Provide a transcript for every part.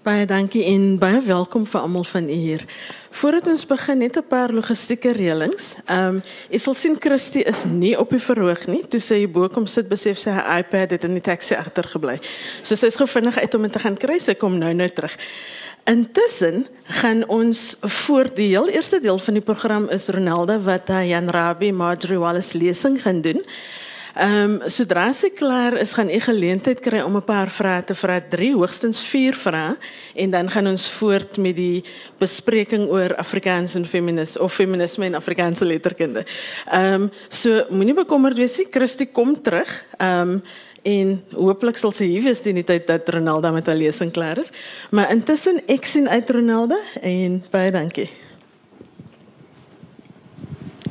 Baie dankie en baie welkom vir almal van u hier. Voordat ons begin net 'n paar logistieke reëlings. Ehm um, ek sal sien Christie is nie op die verhoog nie. Toe sy bo kom sit, besef sy haar iPad het in die taxi agtergebly. So sy is gou vinnig uit om dit te gaan kry. Sy kom nou nou terug. Intussen gaan ons voor die heel eerste deel van die program is Ronaldo wat Jan Rabbi Marjorie Wallace lesing gaan doen. Ehm um, sodra sy klaar is, gaan ek geleentheid kry om 'n paar vrae te vra, drie hoogstens 4 vrae en dan gaan ons voort met die bespreking oor Afrikaans en feminis of feminisme en Afrikaanse letterkunde. Ehm um, so moenie bekommerd wees nie, Christie kom terug. Ehm um, en hooplik sal sy hier wees teen die tyd dat Ronaldo met haar lesing klaar is. Maar intussen ek sien uit Ronaldo en baie dankie.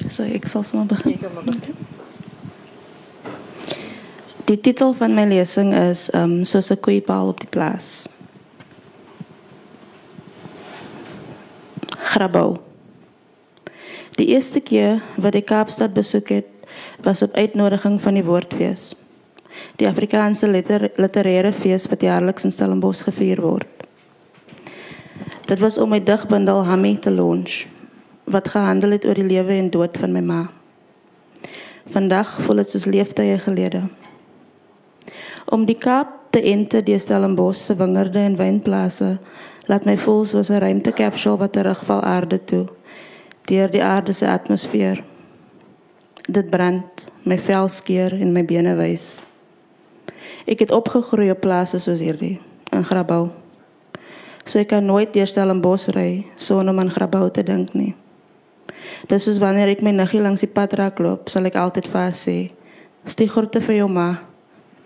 So ek sal sommer begin. Die titel van my lesing is um soos 'n koeipaal op die plaas. Grabouw. Die eerste keer wat ek Kaapstad besoek het, was op uitnodiging van die Woordfees die Afrikaanse liter, literêre fees wat jaarliks in Stellenbosch gevier word. Dit was om my digbundel Hammy te launch wat gehandel het oor die lewe en dood van my ma. Vandag voel dit soos leeftye gelede. Om die Kaap te ente die Stellenbosch se wingerde en wynplase laat my voel soos 'n ruimtekapsule wat terugval aarde toe deur die aarde se atmosfeer. Dit brand, my vel skeur en my bene wys. Ek het opgegroei op plase soos hierdie in Grabouw. So ek kan nooit deurstel in bos ry sonder om aan Grabouw te dink nie. Dis soos wanneer ek my niggie langs die pad raak loop, sal ek altyd haar sê: "Stieg groete vir jou ma.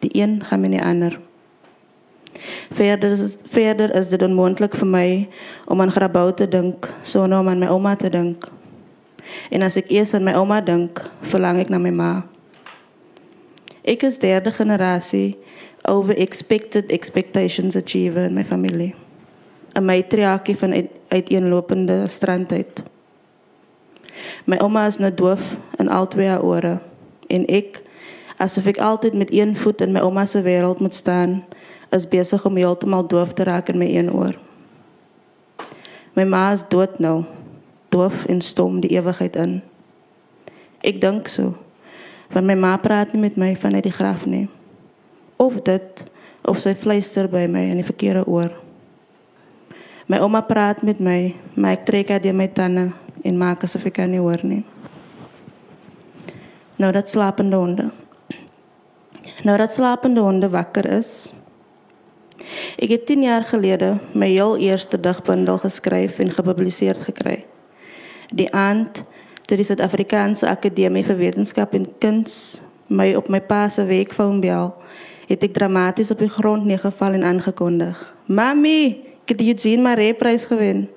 Die een gaan met die ander." Verder is, verder is dit onmoontlik vir my om aan Grabouw te dink sonder om aan my ouma te dink. En as ek eers aan my ouma dink, verlang ek na my ma. Ek is derde generasie over expected expectations achiever in my familie. 'n Matriargie van uit, uiteenlopende strandheid. My ouma is nou doof in al twee haar ore en ek asof ek altyd met een voet in my ouma se wêreld moet staan, is besig om heeltemal doof te raak in my een oor. My ma is dood nou, doof en stom die ewigheid in. Ek dink so. Want my ma praat nie met my vanuit die graf nie of dit of sy fluister by my in die verkeerde oor. My ouma praat met my, maar ek trek uit my tande en maak asof ek nie hoor nie. Nou dat slapende honde. Nou dat slapende honde wakker is. Ek het 10 jaar gelede my heel eerste digbundel geskryf en gepubliseer gekry. Die aand toe die Suid-Afrikaanse Akademie vir Wetenskap en Kuns my op my pa se weekfoon bel het ek dramaties op die grond neergeval en aangekondig. Mami, ek het die Eugene Maree prys gewen.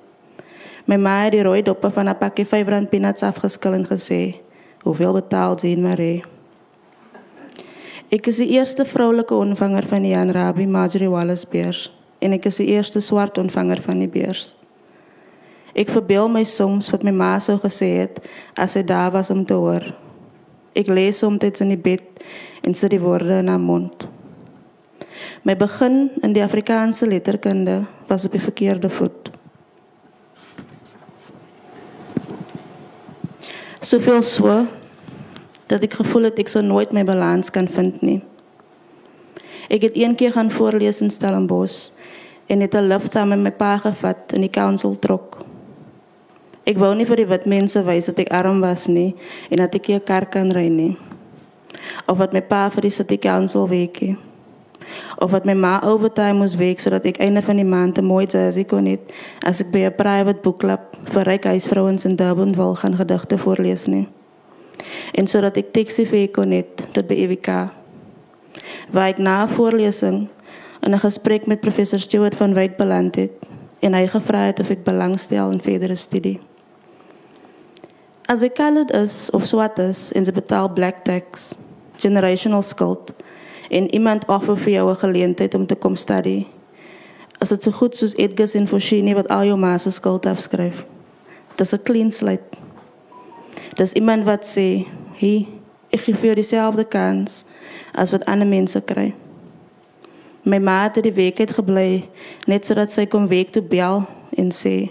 My ma het die rooi doppe van 'n pakkie 5 rand peanuts afgeskil en gesê, "Hoeveel betaal Eugene Maree?" Ek is die eerste vroulike ontvanger van die Jan Rabbi Marjorie Wallace beurs en ek is die eerste swart ontvanger van die beurs. Ek verbeel my soms wat my ma sou gesê het as sy daar was om te hoor. Ek lees soms in die bed en sit die woorde in haar mond. My begin in die Afrikaanse letterkunde was op die verkeerde voet. Soveel so dat ek gevoel het ek sou nooit my balans kan vind nie. Ek het een keer gaan voorlees in Stellenbosch en het 'n lift saam met my pa gevat in die council trok. Ek wou nie vir die wit mense wys dat ek arm was nie en dat ek 'n kar kan ry nie. Of wat my pa vir die city council weekie of wat my ma overtime moes werk sodat ek einde van die maand 'n mooi jersey kon hê as ek by 'n private boekklub vir ryk huisvrouens in Durban wil gaan gedigte voorlees nie. En sodat ek vir kon hê tot by Evika. Waar ek na voorlesing in 'n gesprek met professor Stewart van Wyk beland het en hy gevra het of ek belangstel in verdere studie. As ek colored is of swart is en ze betaal black tax, generational skuld, en iemand offer vir jou 'n geleentheid om te kom studie. As dit so goed soos Edgar en Foshini wat al jou ma se skuld afskryf. Dis 'n clean slate. Dis iemand wat sê, "Hey, ek gee vir dieselfde kans as wat ander mense kry." My ma het die week uit gebly net sodat sy kon week toe bel en sê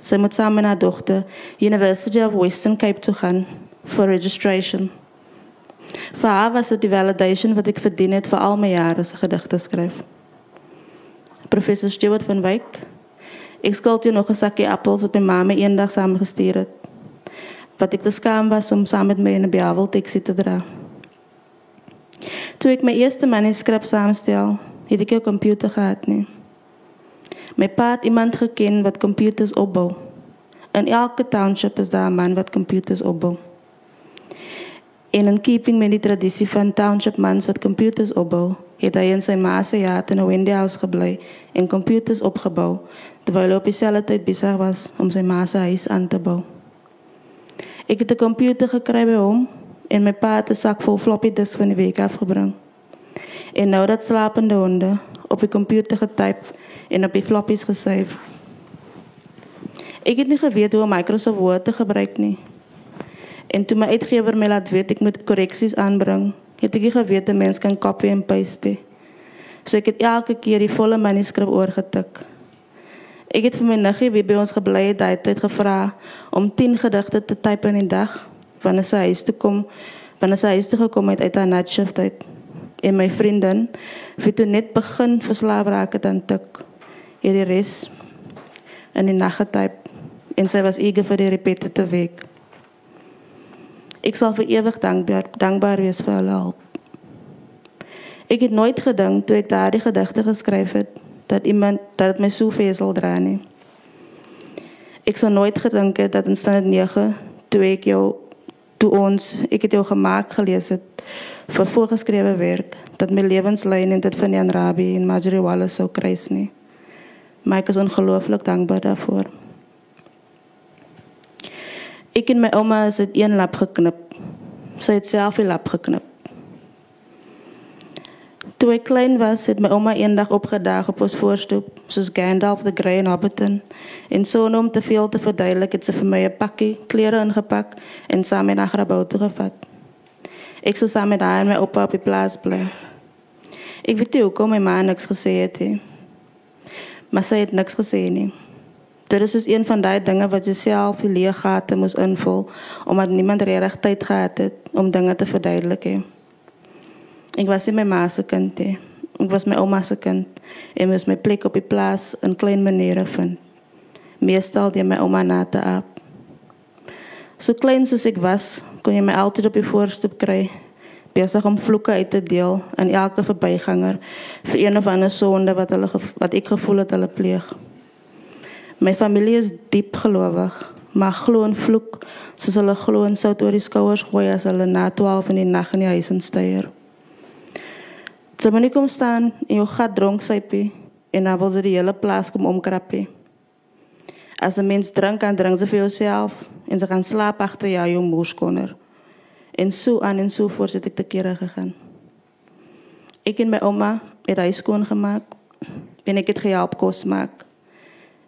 sy moet saam met haar dogter University of Western Cape toe gaan vir registration. Vir haar was dit die validation wat ek verdien het vir al my jare se gedigte skryf. Professor Stewart van Wyk. Ek skuld jou nog 'n sakkie appels wat my ma my eendag saamgestuur het. Wat ek te skaam was om saam met my in 'n behavel taxi te dra. Toe ek my eerste manuskrip saamstel, het ek 'n komputer gehad nie. My pa het iemand geken wat computers opbou. In elke township is daar 'n man wat computers opbou. En in keeping met die tradisie van township mans wat computers opbou, het hy in sy ma se jaat in 'n Wendy house gebly en computers opgebou terwyl hy op dieselfde tyd besig was om sy ma se huis aan te bou. Ek het 'n komputer gekry by hom en my pa het 'n sak vol floppy disks van die week afgebring. En nou dat slapende honde op die komputer getyp en op die floppies gesave. Ek het nie geweet hoe om Microsoft Word te gebruik nie. En toe my uitgewer my laat weet ek moet korreksies aanbring, het ek nie geweet 'n mens kan copy en paste. So ek het elke keer die volle manuskrip oorgetik. Ek het vir my niggie wie by ons gebly het, hy het gevra om 10 gedigte te type in 'n dag wanneer sy huis toe kom, wanneer sy huis toe gekom het uit haar night shift uit. En my vriendin het toe net begin verslaaf raak het aan tik. Hierdie res in die nag getyp en sy was eager vir die repetitive week. Ek sal vir ewig dankbaar dankbaar wees vir hulle hulp. Ek het nooit gedink toe ek daardie gedigte geskryf het dat iemand dat dit my soveel sal dra nie. Ek sou nooit gedink het dat in standaard 9 toe ek jou toe ons ek het jou gemaak gelees het vir voorgeskrewe werk dat my lewenslyn en dit van Jan Rabie en Marjorie Wallace sou kruis nie. Maar ek is ongelooflik dankbaar daarvoor. Ek en my ouma het een lap geknip. Sy het self 'n lap geknip. Toe ek klein was, het my ouma eendag opgedaag op ons voorstoep, soos Gandalf the Grey in Hobbiton, en so om te veel te verduidelik het sy vir my 'n pakkie klere ingepak en saam met haar grabou toe gevat. Ek sou saam met haar en my oupa op die plaas bly. Ek weet nie hoekom my ma niks gesê het nie. Maar sy het niks gesê nie. Dit is dus een van daai dinge wat jy self die leë gate moet invul omdat niemand regtig tyd gehad het om dinge te verduidelik nie. Ek was nie my ma se kind nie. Ek was my ouma se kind en moes my plek op die plaas in klein maniere vind. Meestal deur my ouma na te aap. So klein soos ek was, kon jy my altyd op die voorstoep kry besig om vloeke uit te deel aan elke verbyganger vir een of ander sonde wat hulle wat ek gevoel het hulle pleeg. My familie is diep gelowig, maar glo in vloek soos hulle glo in sout oor die skouers gooi as hulle na 12 in die nag in die huis instuier. Sy moet nie kom staan en jou gat dronk sypie en dan wil sy die hele plaas kom omkrappie. As 'n mens drink aan drink sy vir jouself en sy gaan slaap agter jou jou moerskoner. En so aan en so voort het ek te kere gegaan. Ek en my ouma het hy skoon gemaak en ek het gehelp kos maak.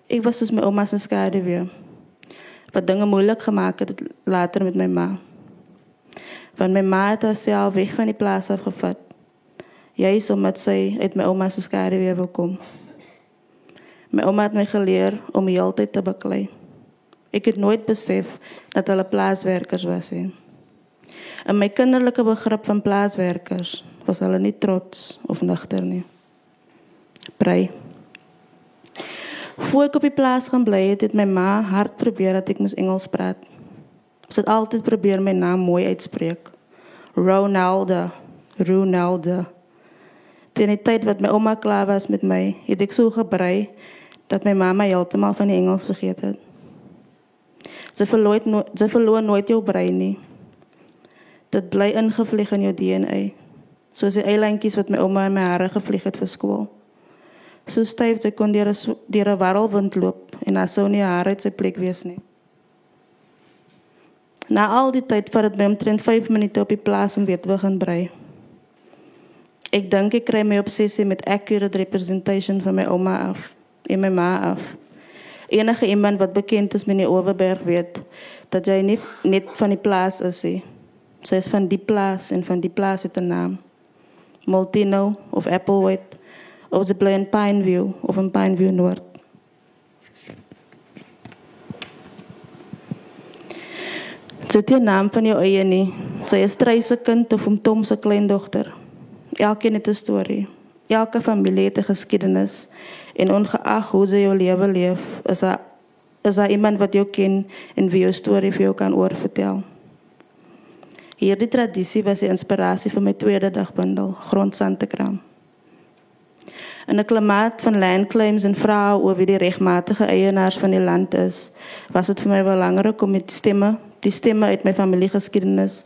Ek was soos my ouma se skade weer. Wat dinge moeilik gemaak het later met my ma. Want my ma het haarself weg van die plaas af gevat. Juist omdat sy uit my ouma se skade weer wil kom. My ouma het my geleer om heeltyd te beklei. Ek het nooit besef dat hulle plaaswerkers was nie. In my kinderlike begrip van plaaswerkers was hulle nie trots of nugter nie. Prei. Voor ek op die plaas gaan bly het, het my ma hard probeer dat ek moes Engels praat. Sy het altyd probeer my naam mooi uitspreek. Ronaldo, Ronaldo. Teen die tyd wat my ouma klaar was met my, het ek so gebrei dat my mamma heeltemal van die Engels vergeet het. Sy verloor nooit, sy verloor nooit jou brein nie. Dit bly ingevlieg in jou DNA. Soos die eilandjies wat my ouma in my hare gevlieg het vir skool so styf dat kon deur 'n deur 'n warrelwind loop en haar sou nie haar uit sy plek wees nie. Na al die tyd vat dit my omtrent 5 minute op die plaas om weer te begin brei. Ek dink ek kry my obsessie met accurate representation van my ouma af en my ma af. Enige iemand wat bekend is met die Oeverberg weet dat jy nie net van die plaas is nie. Sy is van die plaas en van die plaas het 'n naam. Multino of Applewhite of sy bly in Pineview of in Pineview Noord. Sy het die naam van jou eie nie. Sy is se kind of om Tom se kleindogter. Elkeen het 'n storie. Elke familie het 'n geskiedenis en ongeag hoe sy jou lewe leef, is daar is daar iemand wat jou ken en wie jou storie vir jou kan oorvertel. Hierdie tradisie was die inspirasie vir my tweede dagbundel, Grondsantekram. In 'n klimaat van land claims en vrae oor wie die regmatige eienaars van die land is, was dit vir my belangrik om met stemme die stemme uit my familiegeskiedenis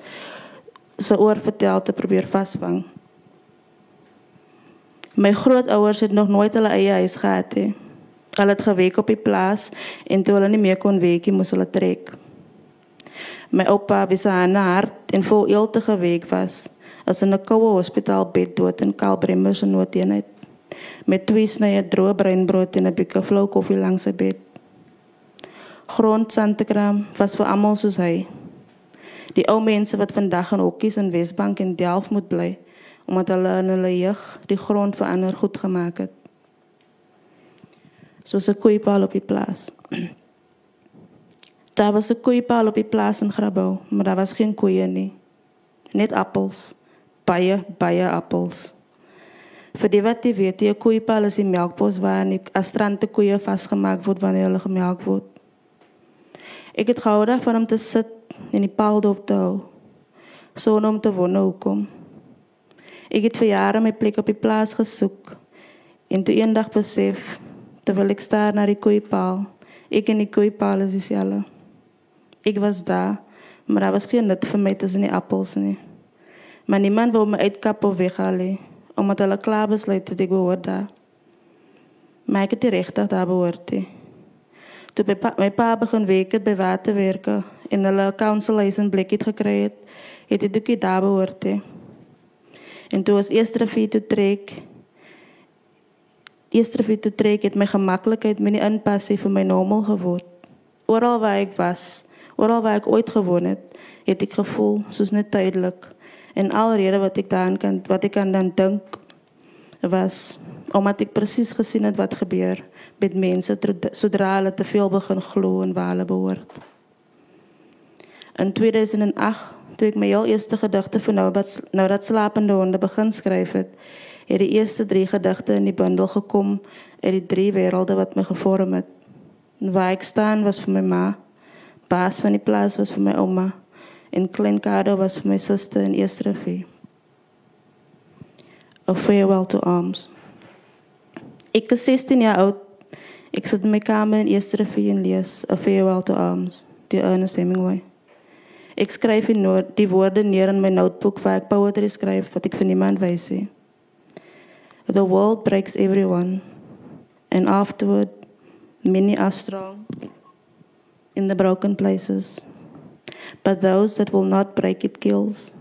se oorvertel te probeer vasvang. My grootouers het nog nooit hulle eie huis gehad nie. Hulle het gewerk op die plaas en toe hulle nie meer kon werk nie, moes hulle trek. My oupa was aan hart en vol eelde gewerk was as in 'n koue hospitaal bed dood in Kalbremmer se noodeenheid met twee snye droë breinbrood en 'n bietjie flou koffie langs sy bed grond Santegram was vir almal soos hy. Die ou mense wat vandag in hokkies in Wesbank en Delft moet bly omdat hulle in hulle jeug die grond vir ander goed gemaak het. Soos 'n koeipaal op die plaas. Daar was 'n koeipaal op die plaas in Grabouw, maar daar was geen koeie nie. Net appels. Baie, baie appels. Vir die wat jy weet, 'n koeipaal is 'n melkbos waar 'n astrante koeie vasgemaak word wanneer hulle gemelk word. Ek het gehou daarvan om te sit en die paal dop te hou. So om te wonder hoekom. Ek het vir jare my plek op die plaas gesoek en toe eendag besef terwyl ek staar na die koeipaal, ek en die koeipaal is dieselfde. Ek was daar, maar daar was geen nut vir my tussen die appels nie. Maar niemand wou my uitkap of weghaal nie, omdat hulle klaar besluit het ek behoort daar. Maar ek het die recht daar behoort nie. Toe my pa, my pa begin werk het by waterwerke en hulle council in Blikkie gekry het, het ek dit daar behoort. He. En toe was eerste rivier toe trek, eerste rivier toe trek het my gemaklikheid met die inpassie vir my normaal geword. Oral waar ek was, oral waar ek ooit gewoon het, het ek gevoel soos net tydelik. En alrede wat ek dan kan wat ek kan dan dink was omdat ek presies gesien het wat gebeur met mense sodra hulle te veel begin glo en waar hulle behoort. In 2008, toe ek my heel eerste gedigte vir nou wat nou dat slapende honde begin skryf het, het die eerste 3 gedigte in die bundel gekom uit die drie wêrelde wat my gevorm het. En waar ek staan was vir my ma, baas van die plaas was vir my ouma en klein Kado was vir my suster in eerste rivier. A farewell to arms. Ek is 16 jaar oud Ek sit in my kamer in eerste rivier en lees A Farewell to Arms, die Ernest Hemingway. Ek skryf in die woorde neer in my notebook waar ek poetry skryf wat ek vir niemand nie. The world breaks everyone and afterward many are strong in the broken places. But those that will not break it kills.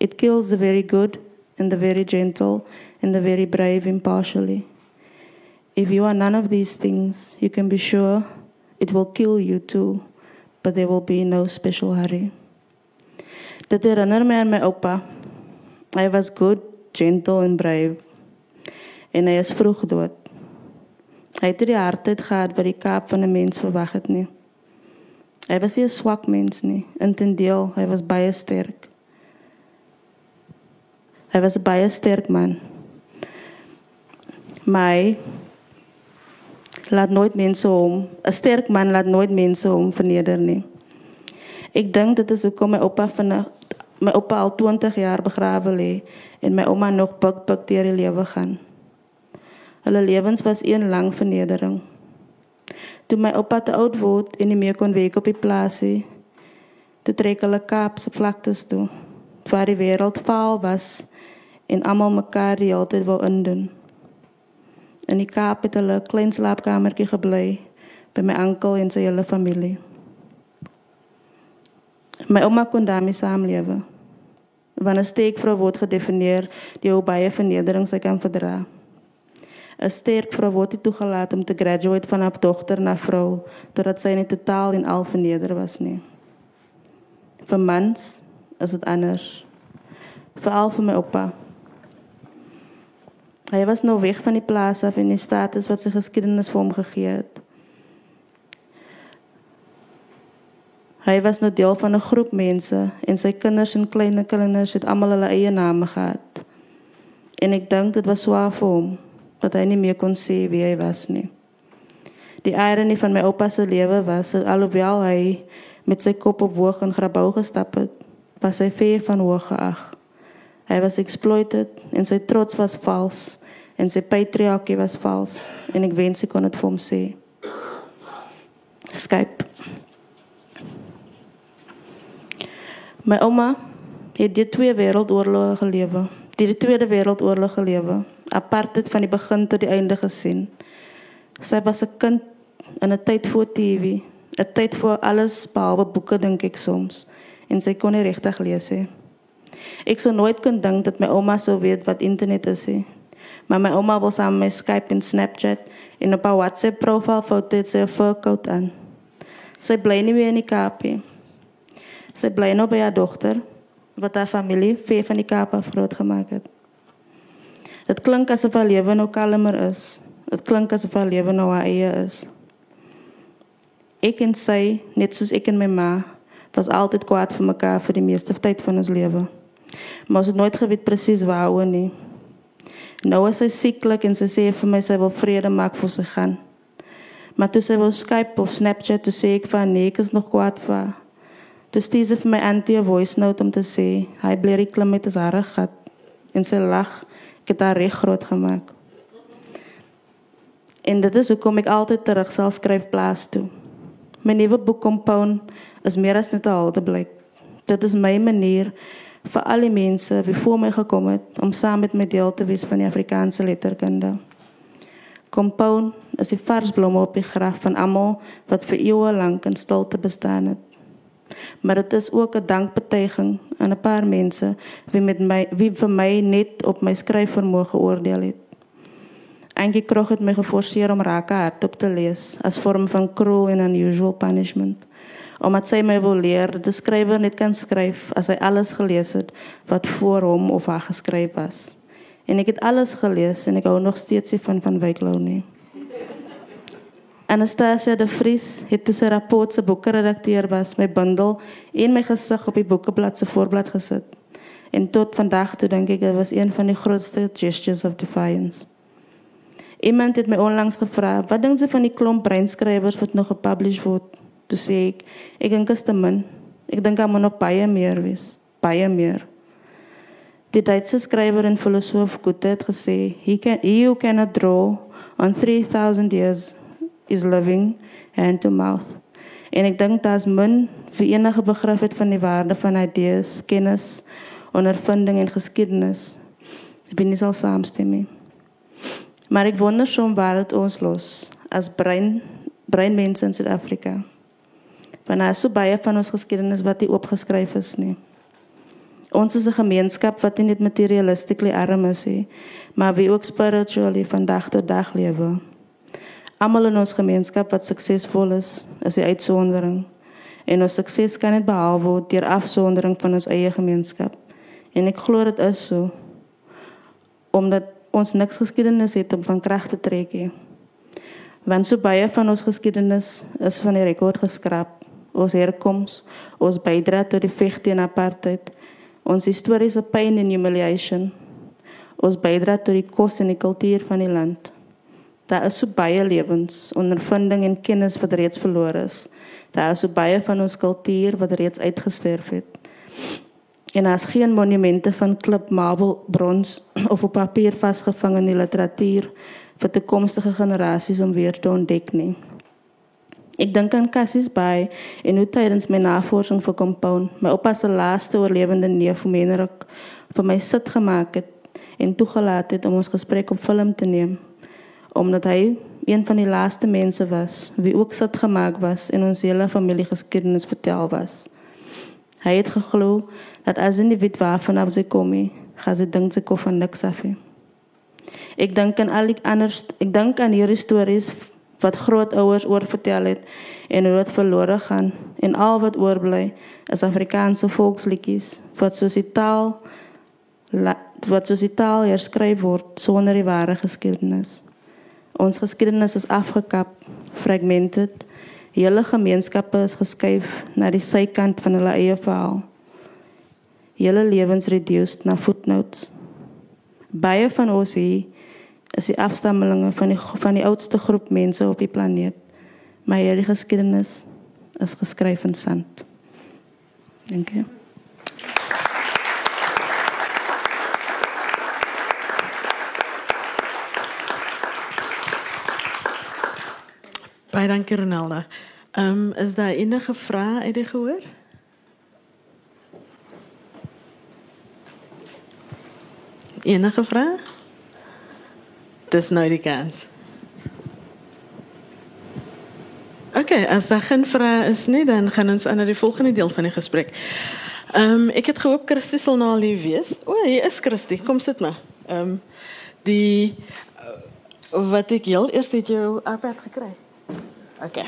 It kills the very good and the very gentle and the very brave impartially. If you are none of these things, you can be sure it will kill you too, but there will be no special hurry. Dit herinner my aan my oupa. Hy was good, gentle and brave. En hy is vroeg dood. Hy het die hardheid gehad wat die kaap van 'n mens verwag het nie. Hy was nie 'n swak mens nie, intendeel, hy was baie sterk. Hy was 'n baie sterk man. My laat nooit mense hom 'n sterk man laat nooit mense hom verneder nie. Ek dink dit is hoekom my oupa van my oupa al 20 jaar begrawe lê en my ouma nog pik pik deur die lewe gaan. Hulle lewens was een lang vernedering. Toe my oupa te oud word en nie meer kon werk op die plaas nie, toe trek hulle Kaap se vlaktes toe, waar die wêreld vaal was en almal mekaar die hele tyd wou indoen. In die Kaap het hulle 'n klein slaapkamertjie gebly by my oom en sy hele familie. My ouma kon daarmee saamlewe. Wanneer 'n steekvrou word gedefinieer deur hoe baie vernedering sy kan verdra. 'n Sterk vrou word toegelaat om te graduate van 'n dogter na vrou totdat sy net totaal en al verneder was nie. Vir mans is dit anders. Veral vir my oupa. Hy was nou weg van die plaas af en die status wat sy geskiedenis vir hom gegee het. Hy was nou deel van 'n groep mense en sy kinders en klein kinders het almal hulle eie name gehad. En ek dink dit was swaar vir hom dat hy nie meer kon sê wie hy was nie. Die ironie van my oupa se lewe was dat alhoewel hy met sy kop op hoog en grabou gestap het, was hy ver van hoog geag. Hy was exploited en sy trots was vals en sy patriargie was vals en ek wens ek kon dit vir hom sê. Skype. My ouma het die twee wêreldoorloë gelewe. Die Tweede Wêreldoorlog gelewe, apartheid van die begin tot die einde gesien. Sy was 'n kind in 'n tyd voor TV, 'n tyd voor alles behalwe boeke dink ek soms en sy kon nie regtig lees nie. Ek sou nooit kon dink dat my ouma sou weet wat internet is nie. Maar my ouma was aan my Skype en Snapchat en op haar WhatsApp profiel foto het sy 'n fur coat aan. Sy bly nie meer in die Kaap nie. Sy bly nou by haar dogter wat haar familie ver van die Kaap af groot gemaak het. Dit klink asof haar lewe nou kalmer is. Dit klink asof haar lewe nou haar eie is. Ek en sy, net soos ek en my ma, was altyd kwaad vir mekaar vir die meeste tyd van ons lewe. Maar ons het nooit geweet presies waaroor nie. Nou is sy sieklik en sy sê vir my sy wil vrede maak vir sy gaan. Maar toe sy wil Skype of Snapchat toe sê ek van nee, ek is nog kwaad vir haar. Toe stuur sy vir my auntie 'n voice note om te sê hy bly reklam met sy hare gat en sy lag ek het haar reg groot gemaak. En dit is hoekom ek altyd terug sal skryf plaas toe. My nuwe boek Compound is meer as net 'n halteblyk. Dit is my manier vir al die mense wie voor my gekom het om saam met my deel te wees van die Afrikaanse letterkunde. Compound is die vars blomme op die graf van almal wat vir eeue lank in stilte bestaan het maar dit is ook 'n dankbetuiging aan 'n paar mense wie met my wie vir my net op my skryfvermoë geoordeel het. Eintlik kroeg het my geforseer om raak hardop te lees as vorm van cruel and unusual punishment. Omdat sy my wil leer dat 'n skrywer net kan skryf as hy alles gelees het wat voor hom of haar geskryf was. En ek het alles gelees en ek hou nog steeds van van Wyklou nie. Anastasia de Vries het toe sy rapport se boekredakteur was, my bundel en my gesig op die boekeblad se voorblad gesit. En tot vandag toe dink ek dit was een van die grootste gestures of defiance. Iemand het my onlangs gevra, "Wat dink jy van die klomp breinskrywers wat nog gepublished word?" Toe sê ek, "Ek dink dit is te min. Ek dink daar moet nog baie meer wees, baie meer." Die Duitse skrywer en filosoof Goethe het gesê, "He can he who cannot draw on 3000 years is living hand to mouth. En ek dink daar's min vir enige begrip het van die waarde van idees, kennis, ondervinding en geskiedenis. Ek bin nie sal saamstem nie. Maar ek wonder soms waar dit ons los as brein breinmense in Suid-Afrika. Want daar is so baie van ons geskiedenis wat nie opgeskryf is nie. Ons is 'n gemeenskap wat nie net materialistically arm is nie, maar wie ook spiritually van dag tot dag lewe. Almal in ons gemeenskap wat suksesvol is, is die uitsondering. En ons sukses kan net behaal word deur afsondering van ons eie gemeenskap. En ek glo dit is so. Omdat ons niks geskiedenis het om van krag te trek nie. Want so baie van ons geskiedenis is van die rekord geskraap. Ons herkoms, ons bydra tot die veg teen apartheid, ons historiese pyn en humiliation. Ons bydra tot die kos en die kultuur van die land. Daar is so baie lewens, ondervinding en kennis wat reeds verlore is. Daar is so baie van ons kultuur wat reeds uitgesterf het. En as geen monumente van klip, marble, brons of op papier vasgevang in die literatuur vir toekomstige generasies om weer te ontdek nie. Ek dink aan Cassius Bay en hoe tydens my navorsing vir Compound my oupa se laaste oorlewende neef Menrik vir my sit gemaak het en toegelaat het om ons gesprek op film te neem omdat hy een van die laaste mense was wie ook sit gemaak was en ons hele familie geskiedenis vertel was. Hy het geglo dat as 'n individu waarvan af sy kom, gaan sy dink sy kom van niks af. Ek dink aan al die ander ek dink aan hierdie stories wat grootouers oor vertel het en hoe dit verlore gaan en al wat oorbly is Afrikaanse volksliedjies wat soos die taal wat soos die taal herskryf word sonder die ware geskiedenis. Ons geskiedenis is afgekap, fragmented. Hele gemeenskappe is geskuif na die sykant van hulle eie verhaal. Hele lewens reduced na footnotes. Baie van ons hier is die afstammelinge van die van die oudste groep mense op die planeet. Maar hierdie geskiedenis is geskryf in sand. Dankie. Baie dankie Ronaldo. Ehm um, is daar enige vrae uit die gehoor? Enige vrae? Dis nou die kans. Okay, as daar geen vrae is nie, dan gaan ons aan na die volgende deel van die gesprek. Ehm um, ek het gehoop Christie sal nou al hier wees. O, hier is Christie. Kom sit maar. Ehm um, die wat ek heel eers het jou iPad gekry. Okay.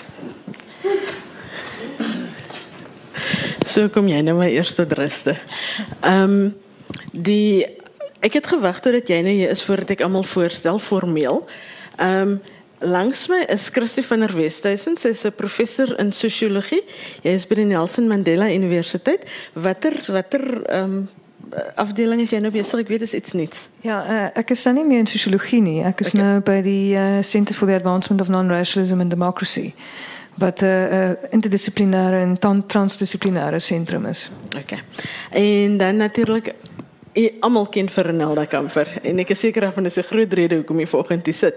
So kom jy nou maar eers tot ruste. Ehm um, die ek het gewag totdat jy nou hier is voordat ek almal voorstel formeel. Ehm um, langs my is Christie van der Westhuizen, sy is 'n professor in sosiologie. Jy is by die Nelson Mandela Universiteit. Watter watter ehm um, afdeling is jy nou besig? Ek weet dit is iets nuuts. Ja, uh, ek is nou nie meer in sosiologie nie. Ek is okay. nou by die uh, Center for the Advancement of Non-Racialism and Democracy wat 'n uh, uh, interdissiplinêre en transdissiplinêre sentrum is. Okay. En dan natuurlik almal ken vir Ronelda Kamfer en ek is seker daarvan is 'n groot rede hoekom jy vanoggend hier sit.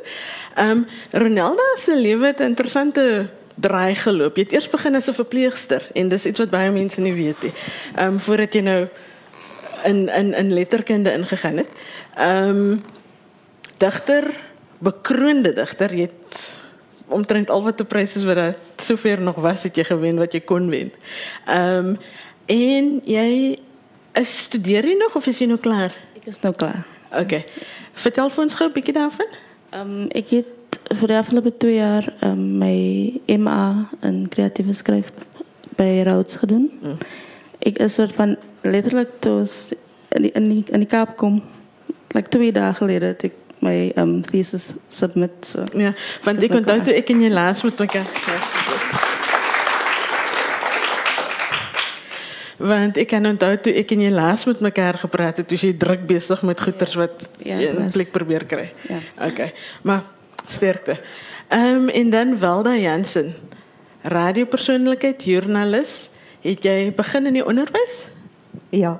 Ehm um, Ronelda se lewe het 'n interessante draai geloop. Jy het eers begin as 'n verpleegster en dis iets wat baie mense nie weet nie. Ehm um, voordat jy nou in in in letterkunde ingegaan het. Ehm um, digter, bekroonde digter, jy het omtrent al wat te pryse wat daar sover nog was het jy gewen wat jy kon wen. Ehm um, en jy is studeer jy nog of is jy nou klaar? Ek is nou klaar. Okay. Vertel vir ons gou 'n bietjie daarvan. Ehm um, ek het vir die afgelope 2 jaar um, my MA in kreatiewe skryf by Rhodes gedoen. Mm. Ek is soort van letterlik toos in die, in die, in die Kaap kom. Like 2 dae gelede het ek my um thesis submit so. Ja, want ek onthou toe ek in jou laas met mekaar. Want ek kan onthou toe ek en jy laas met mekaar gepraat het, toe jy druk besig met goeters wat ja, jy in plek probeer kry. Ja. Okay. Maar sterkte. Ehm um, en dan Walda Jansen, radiopersoonlikheid, joernalis, het jy begin in die onderwys? Ja.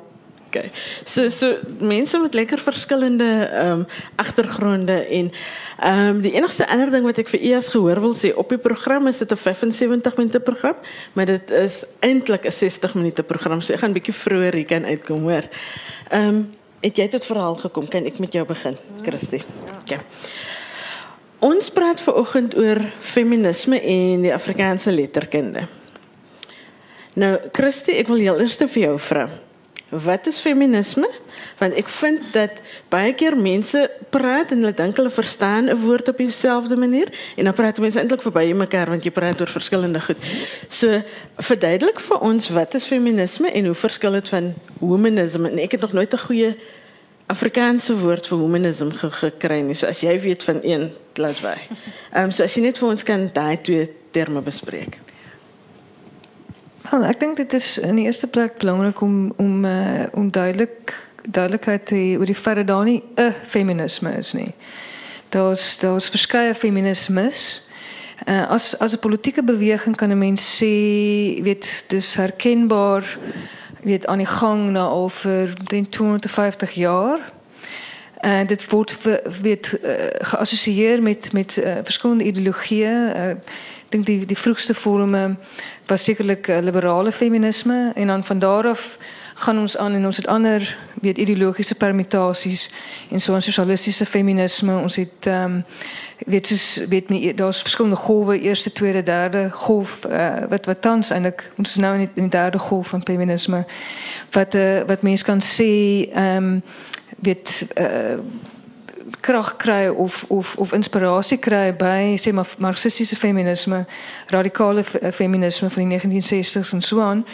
Okay. So so mense met lekker verskillende ehm um, agtergronde en ehm um, die enigste ander ding wat ek vir u as gehoor wil sê op die program is dit 'n 75 minute program, maar dit is eintlik 'n 60 minute program. So ek gaan bietjie vroeër hier kan uitkom, hoor. Ehm um, het jy tot verhaal gekom? Kan ek met jou begin, Christie? Okay. Ons praat vanoggend oor feminisme en die Afrikaanse letterkunde. Nou, Christie, ek wil heel eers vir jou vra. Wat is feminisme? Want ek vind dat baie keer mense praat en hulle dink hulle verstaan 'n woord op dieselfde manier en dan praat mense eintlik verby mekaar want jy praat oor verskillende goed. So verduidelik vir ons wat is feminisme en hoe verskil dit van humanisme? En ek het nog nooit 'n goeie Afrikaanse woord vir humanisme ge gekry nie. So as jy weet van een, laat wy. Ehm um, so as jy net vir ons kan daai twee terme bespreek. Wel, ek dink dit is in die eerste plek belangrik om om uh, om duidelik duidelikheid te oor die feit dat daar nie 'n feminisme is nie. Daar's daar's verskeie feminismes. Uh, as as 'n politieke beweging kan 'n mens sê, weet, dis herkenbaar weet aan die gang na al vir 250 jaar. En uh, dit word weet uh, geassosieer met met uh, verskillende ideologieë. Uh, dink die die vroegste vorme was sekerlik uh, liberale feminisme en dan van daar af gaan ons aan en ons het ander weet ideologiese permutasies en so 'n sosialistiese feminisme. Ons het um, weet soos weet nie daar's verskillende golwe eerste tweede derde golf uh, wat wat tans eintlik ons is nou in die, in die derde golf van feminisme wat uh, wat mense kan ehm um, weet uh, krag kry of of of inspirasie kry by sê maar marxistiese feminisme, radikale feminisme van die 1960s en so aan.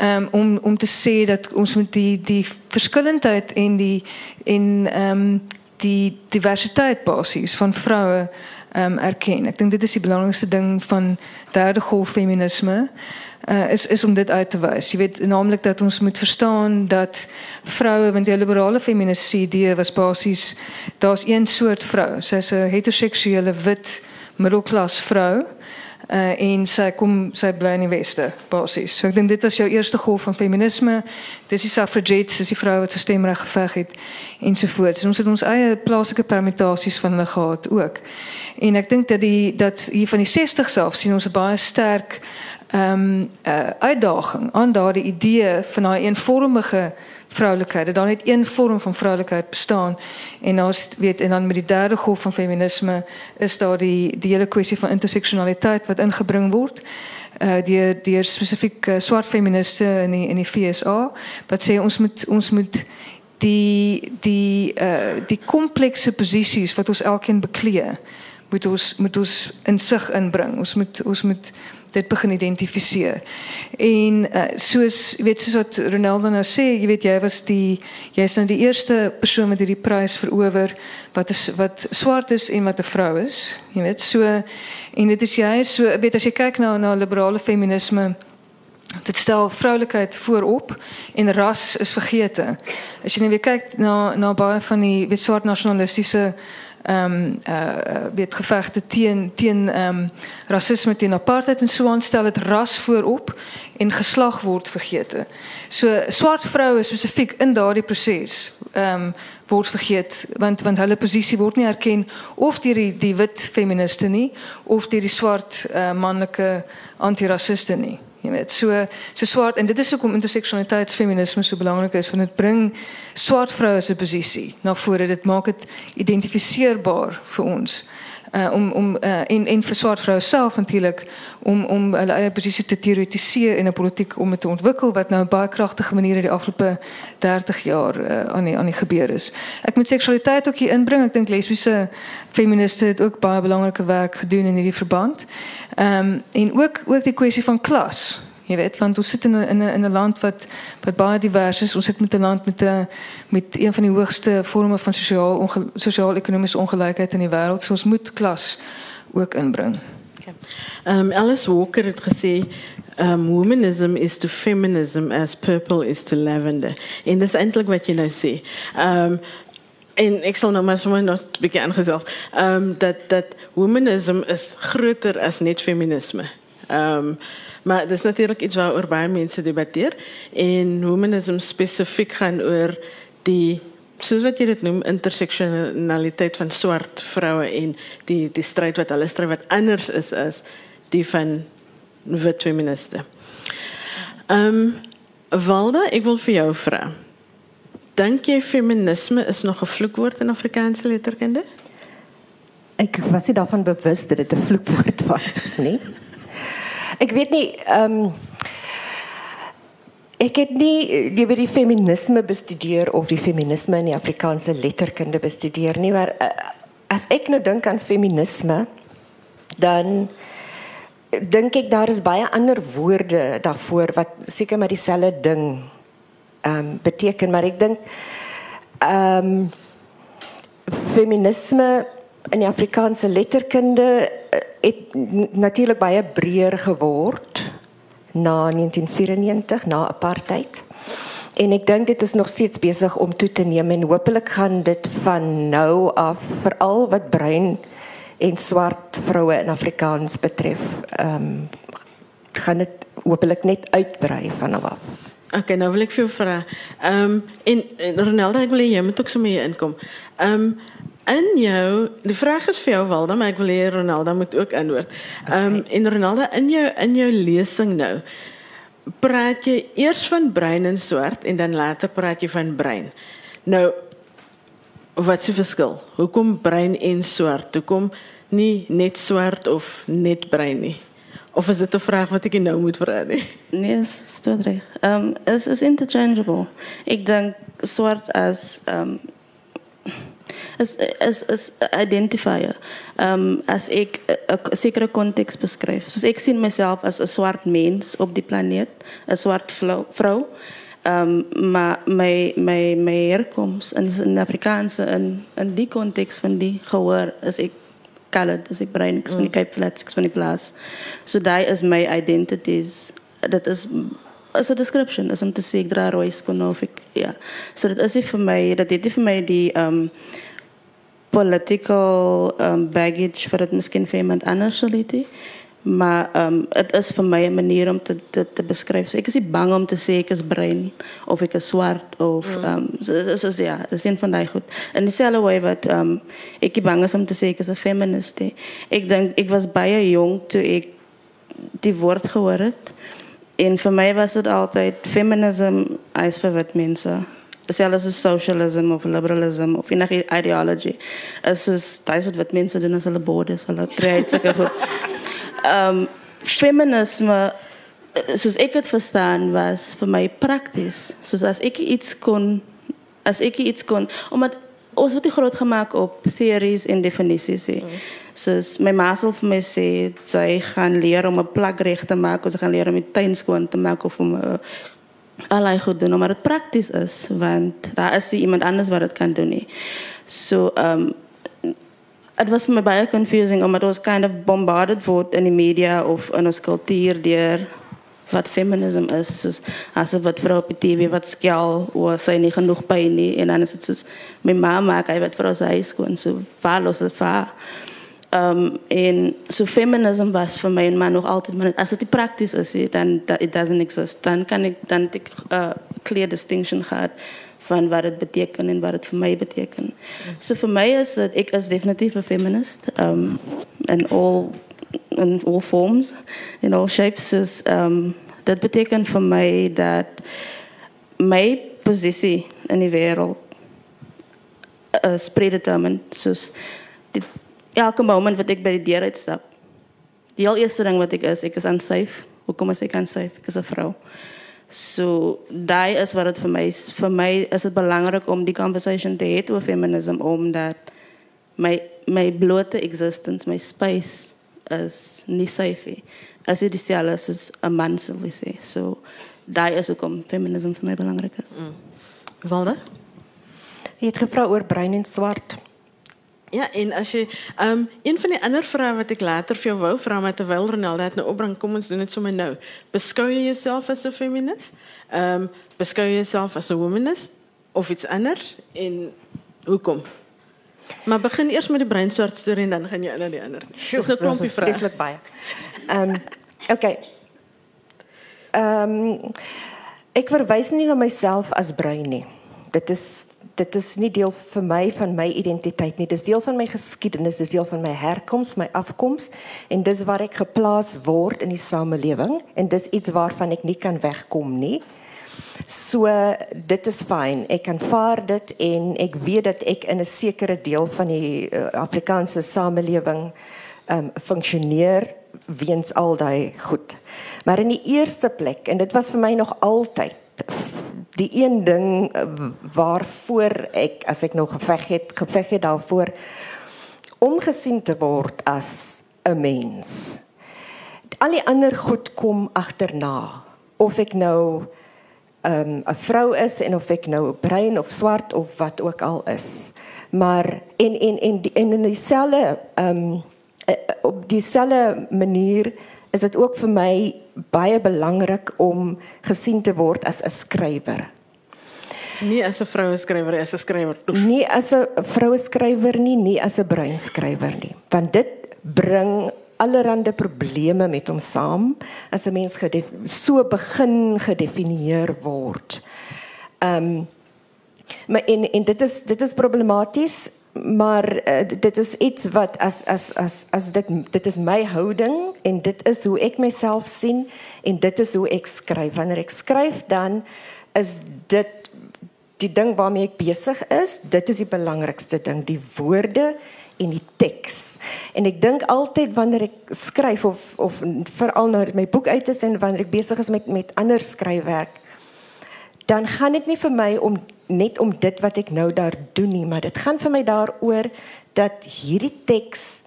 Um, om om te sê dat ons met die die verskillendheid en die en ehm um, die diversiteit basies van vroue ehm um, erken. Ek dink dit is die belangrikste ding van derde golf feminisme uh, is is om dit uit te wys. Jy weet naamlik dat ons moet verstaan dat vroue want die liberale feministie idee was basies daar's een soort vrou. Sy's 'n heteroseksuele wit middelklas vrou. Uh, en sy kom sy bly in die weste basies. So ek dink dit was jou eerste golf van feminisme. Dis die suffragettes, dis die vroue wat vir stemreg geveg het ensovoorts. En ons het ons eie plaaslike permutasies van hulle gehad ook. En ek dink dat die dat hier van die 60 self sien ons 'n baie sterk um, uh, uitdaging aan daardie idee van daai eenvormige vroulikheid. Dat daar net een vorm van vroulikheid bestaan en ons weet en dan met die derde golf van feminisme is daar die die hele kwessie van interseksionaliteit wat ingebring word uh deur deur spesifiek uh, swart feministe in die, in die FSA wat sê ons moet ons moet die die uh die komplekse posisies wat ons elkeen beklee moet ons moet ons in sig inbring. Ons moet ons moet dit begin identifiseer. En uh, soos weet soos wat Ronaldo nou sê, jy weet jy was die jy's nou die eerste persoon met hierdie prys verower wat is wat swart is en wat 'n vrou is. Jy weet so en dit is jy so weet as jy kyk na na liberale feminisme dit stel vroulikheid voorop en ras is vergete. As jy nou weer kyk na na baie van die wit swart nasionalistiese ehm um, uh weet gevegte teen teen ehm um, rasisme teen apartheid en so aanstel dit ras voorop en geslag word vergeete. So swart vroue spesifiek in daardie proses ehm um, word vergeet want want hulle posisie word nie erken of deur die die wit feministe nie of deur die swart uh, manlike antirasiste nie. Jy weet, so so swart en dit is hoekom interseksualiteitsfeminisme so belangrik is want dit bring swart vroue se posisie na vore. Dit maak dit identifiseerbaar vir ons. Uh, om om uh, en en vir swart vroue self natuurlik om om hulle eie posisie te teoretiseer in 'n politiek om dit te ontwikkel wat nou baie kragtige maniere die afgelope 30 jaar uh, aan die aan die gebeur is. Ek moet seksualiteit ook hier inbring. Ek dink lesbiese feministe het ook baie belangrike werk gedoen in hierdie verband. Ehm um, en ook ook die kwessie van klas. Jy weet, want ons sit in 'n in 'n in 'n land wat wat baie divers is. Ons sit met 'n land met 'n met een van die hoogste vorme van sosiaal sosiaal-ekonomiese ongelykheid in die wêreld. So ons moet klas ook inbring. Ehm um, Alice Walker het gesê um womanism is to feminism as purple is to lavender. En dis eintlik wat jy nou sê. Ehm um, en ek sal nou maar sommer nog 'n bietjie aangesels. Ehm um, dat dat womanism is groter as net feminisme. Ehm um, maar dis natuurlik iets waaroor baie mense debatteer en womanism spesifiek gaan oor die soos wat jy dit noem van swart vroue en die die stryd wat hulle stry wat anders is as die van wit feministe. Ehm um, Walda, ek wil vir jou vra. Dink jy feminisme is nog 'n vloekwoord in Afrikaanse letterkunde? Ek was nie daarvan bewus dat dit 'n vloekwoord was nie. Ek weet nie ehm um, ek het nie die by die feminisme bestudeer of die feminisme in die Afrikaanse letterkunde bestudeer nie, maar uh, as ek nou dink aan feminisme dan dink ek daar is baie ander woorde daarvoor wat seker maar dieselfde ding ehm um, beteken maar ek dink ehm um, feminisme in die Afrikaanse letterkunde eh, het natuurlik baie breër geword na 1994 na apartheid. En ek dink dit is nog steeds besig om toe te neem en hopelik gaan dit van nou af veral wat bruin en swart vroue in Afrikaans betref, ehm um, gaan dit hopelik net uitbrei van nou af. Okay, nou wil ek vir jou vra. Ehm um, en, en Ronaldo, ek wil jy moet ook sommer hier inkom. Ehm um, in jou, die vraag is vir jou Walda, maar ek wil hê Ronaldo moet ook antwoord. Ehm um, en Ronaldo in jou in jou lesing nou praat jy eers van bruin en swart en dan later praat jy van bruin. Nou wat is die verskil? Hoekom bruin en swart? Hoekom nie net swart of net bruin nie? Of is dit 'n vraag wat ek nou moet vra nie? Nee, is dit reg. Ehm um, is is interchangeable. Ek dink swart as ehm um, is is is identifier. Ehm um, as ek 'n sekere konteks beskryf. Soos ek sien myself as 'n swart mens op die planeet, 'n swart vrou. Ehm um, maar my my my herkoms in in Afrikaanse in in die konteks van die gehoor is ek colored, is ek bruin, ek is van die mm. Cape Flats, ek is van die plaas. So daai is my identities. Dit is as 'n description, is om te sê ek dra rooi skoene of ek ja. So dit is nie vir my, dat dit vir my die ehm um, political um, baggage vir dit miskien vir iemand anders sal hê. Maar ehm um, dit is vir my 'n manier om te te, te beskryf. So ek is nie bang om te sê ek is bruin of ek is swart of mm. ehm mm. um, so, so, so, ja, dis een van daai goed. In dieselfde way wat ehm um, ek bang is om te sê ek is 'n feminist. He. Ek dink ek was baie jonk toe ek die woord gehoor het. En vir my was dit altyd feminism is vir wit mense. Selfs as socialism of liberalism of enige ideology. Es is daai wat wit mense doen as hulle bodes, hulle kry sulke goed. Ehm um, feminisme soos ek dit verstaan was vir my prakties. Soos as ek iets kon as ek iets kon omdat ons word groot gemaak op theories en definisies. Mm. Soos my ma sal vir my sê sy gaan leer om 'n plek reg te maak, of sy gaan leer om die tuin skoon te maak of om uh, allerlei goed doen, maar dit prakties is want daar is nie iemand anders wat dit kan doen nie. So um It was for me baie confusing omdat ons kind of bombarded word in die media of in ons kultuur deur wat feminisme is soos as wat vrou op die TV wat skel of sy nie genoeg pyn nie en dan is dit soos my ma maak hy wat vrou sy huis skoon so vaarlos dit vaar um en so feminism was vir my en maar nog altyd maar as dit die prakties is dan it doesn't exist dan kan ek dan 'n uh, clear distinction gehad van wat dit beteken en wat dit vir my beteken. So vir my is dit ek is definitief 'n feminist um in all in all forms in all shapes is um dit beteken vir my dat my posisie in die wêreld is predetermined soos dit elke moment wat ek by die deur uitstap. Die heel eerste ding wat ek is, ek is unsafe. Hoekom is ek unsafe? Ek is 'n vrou. So daai is wat dit vir my is. Vir my is dit belangrik om die conversation te hê oor feminism omdat my my blote existence, my space is nie safe nie. As dit dieselfde is as 'n man sou sê. So daai is hoekom feminism vir my belangrik is. Mm. Walde? Jy het gevra oor bruin en swart. Ja, en as jy ehm um, een van die ander vrae wat ek later vir jou wou vra met terwyl Ronaldo het nou opbring, kom ons doen dit sommer nou. Beskou jy jouself as 'n feminist? Ehm um, beskou jy jouself as 'n womanist of iets anders en hoekom? Maar begin eers met die breinswart storie en dan gaan jy in na die ander. Dis 'n klompie vrae. Dis baie. Ehm um, okay. Ehm um, ek verwys nie na myself as bruin nie. Dit is dit is nie deel vir my van my identiteit nie. Dis deel van my geskiedenis, dis deel van my herkoms, my afkoms en dis waar ek geplaas word in die samelewing en dis iets waarvan ek nie kan wegkom nie. So dit is fyn. Ek kan vaar dit en ek weet dat ek in 'n sekere deel van die uh, Afrikaanse samelewing ehm um, funksioneer weens al daai goed. Maar in die eerste plek en dit was vir my nog altyd die een ding eh, waarvoor ek as ek nog geveg het, geveg het daarvoor om gesien te word as 'n mens. Al die ander goed kom agterna. Of ek nou ehm, 'n um, vrou is en of ek nou bruin of swart of wat ook al is. Maar en en en, en in dieselfde ehm um, op dieselfde manier is dit ook vir my baie belangrik om gesien te word as 'n skrywer. Nie as 'n vroue skrywer, as 'n skrywer. Nie as 'n vroue skrywer nie, nie as 'n bruin skrywer nie, want dit bring allerlei probleme met hom saam as 'n mens so begin gedefinieer word. Ehm um, maar en en dit is dit is problematies maar uh, dit is iets wat as as as as dit dit is my houding en dit is hoe ek myself sien en dit is hoe ek skryf. Wanneer ek skryf dan is dit die ding waarmee ek besig is dit is die belangrikste ding die woorde en die teks. En ek dink altyd wanneer ek skryf of of veral nou my boek uit is en wanneer ek besig is met met ander skryfwerk dan gaan dit nie vir my om net om dit wat ek nou daar doen nie, maar dit gaan vir my daaroor dat hierdie teks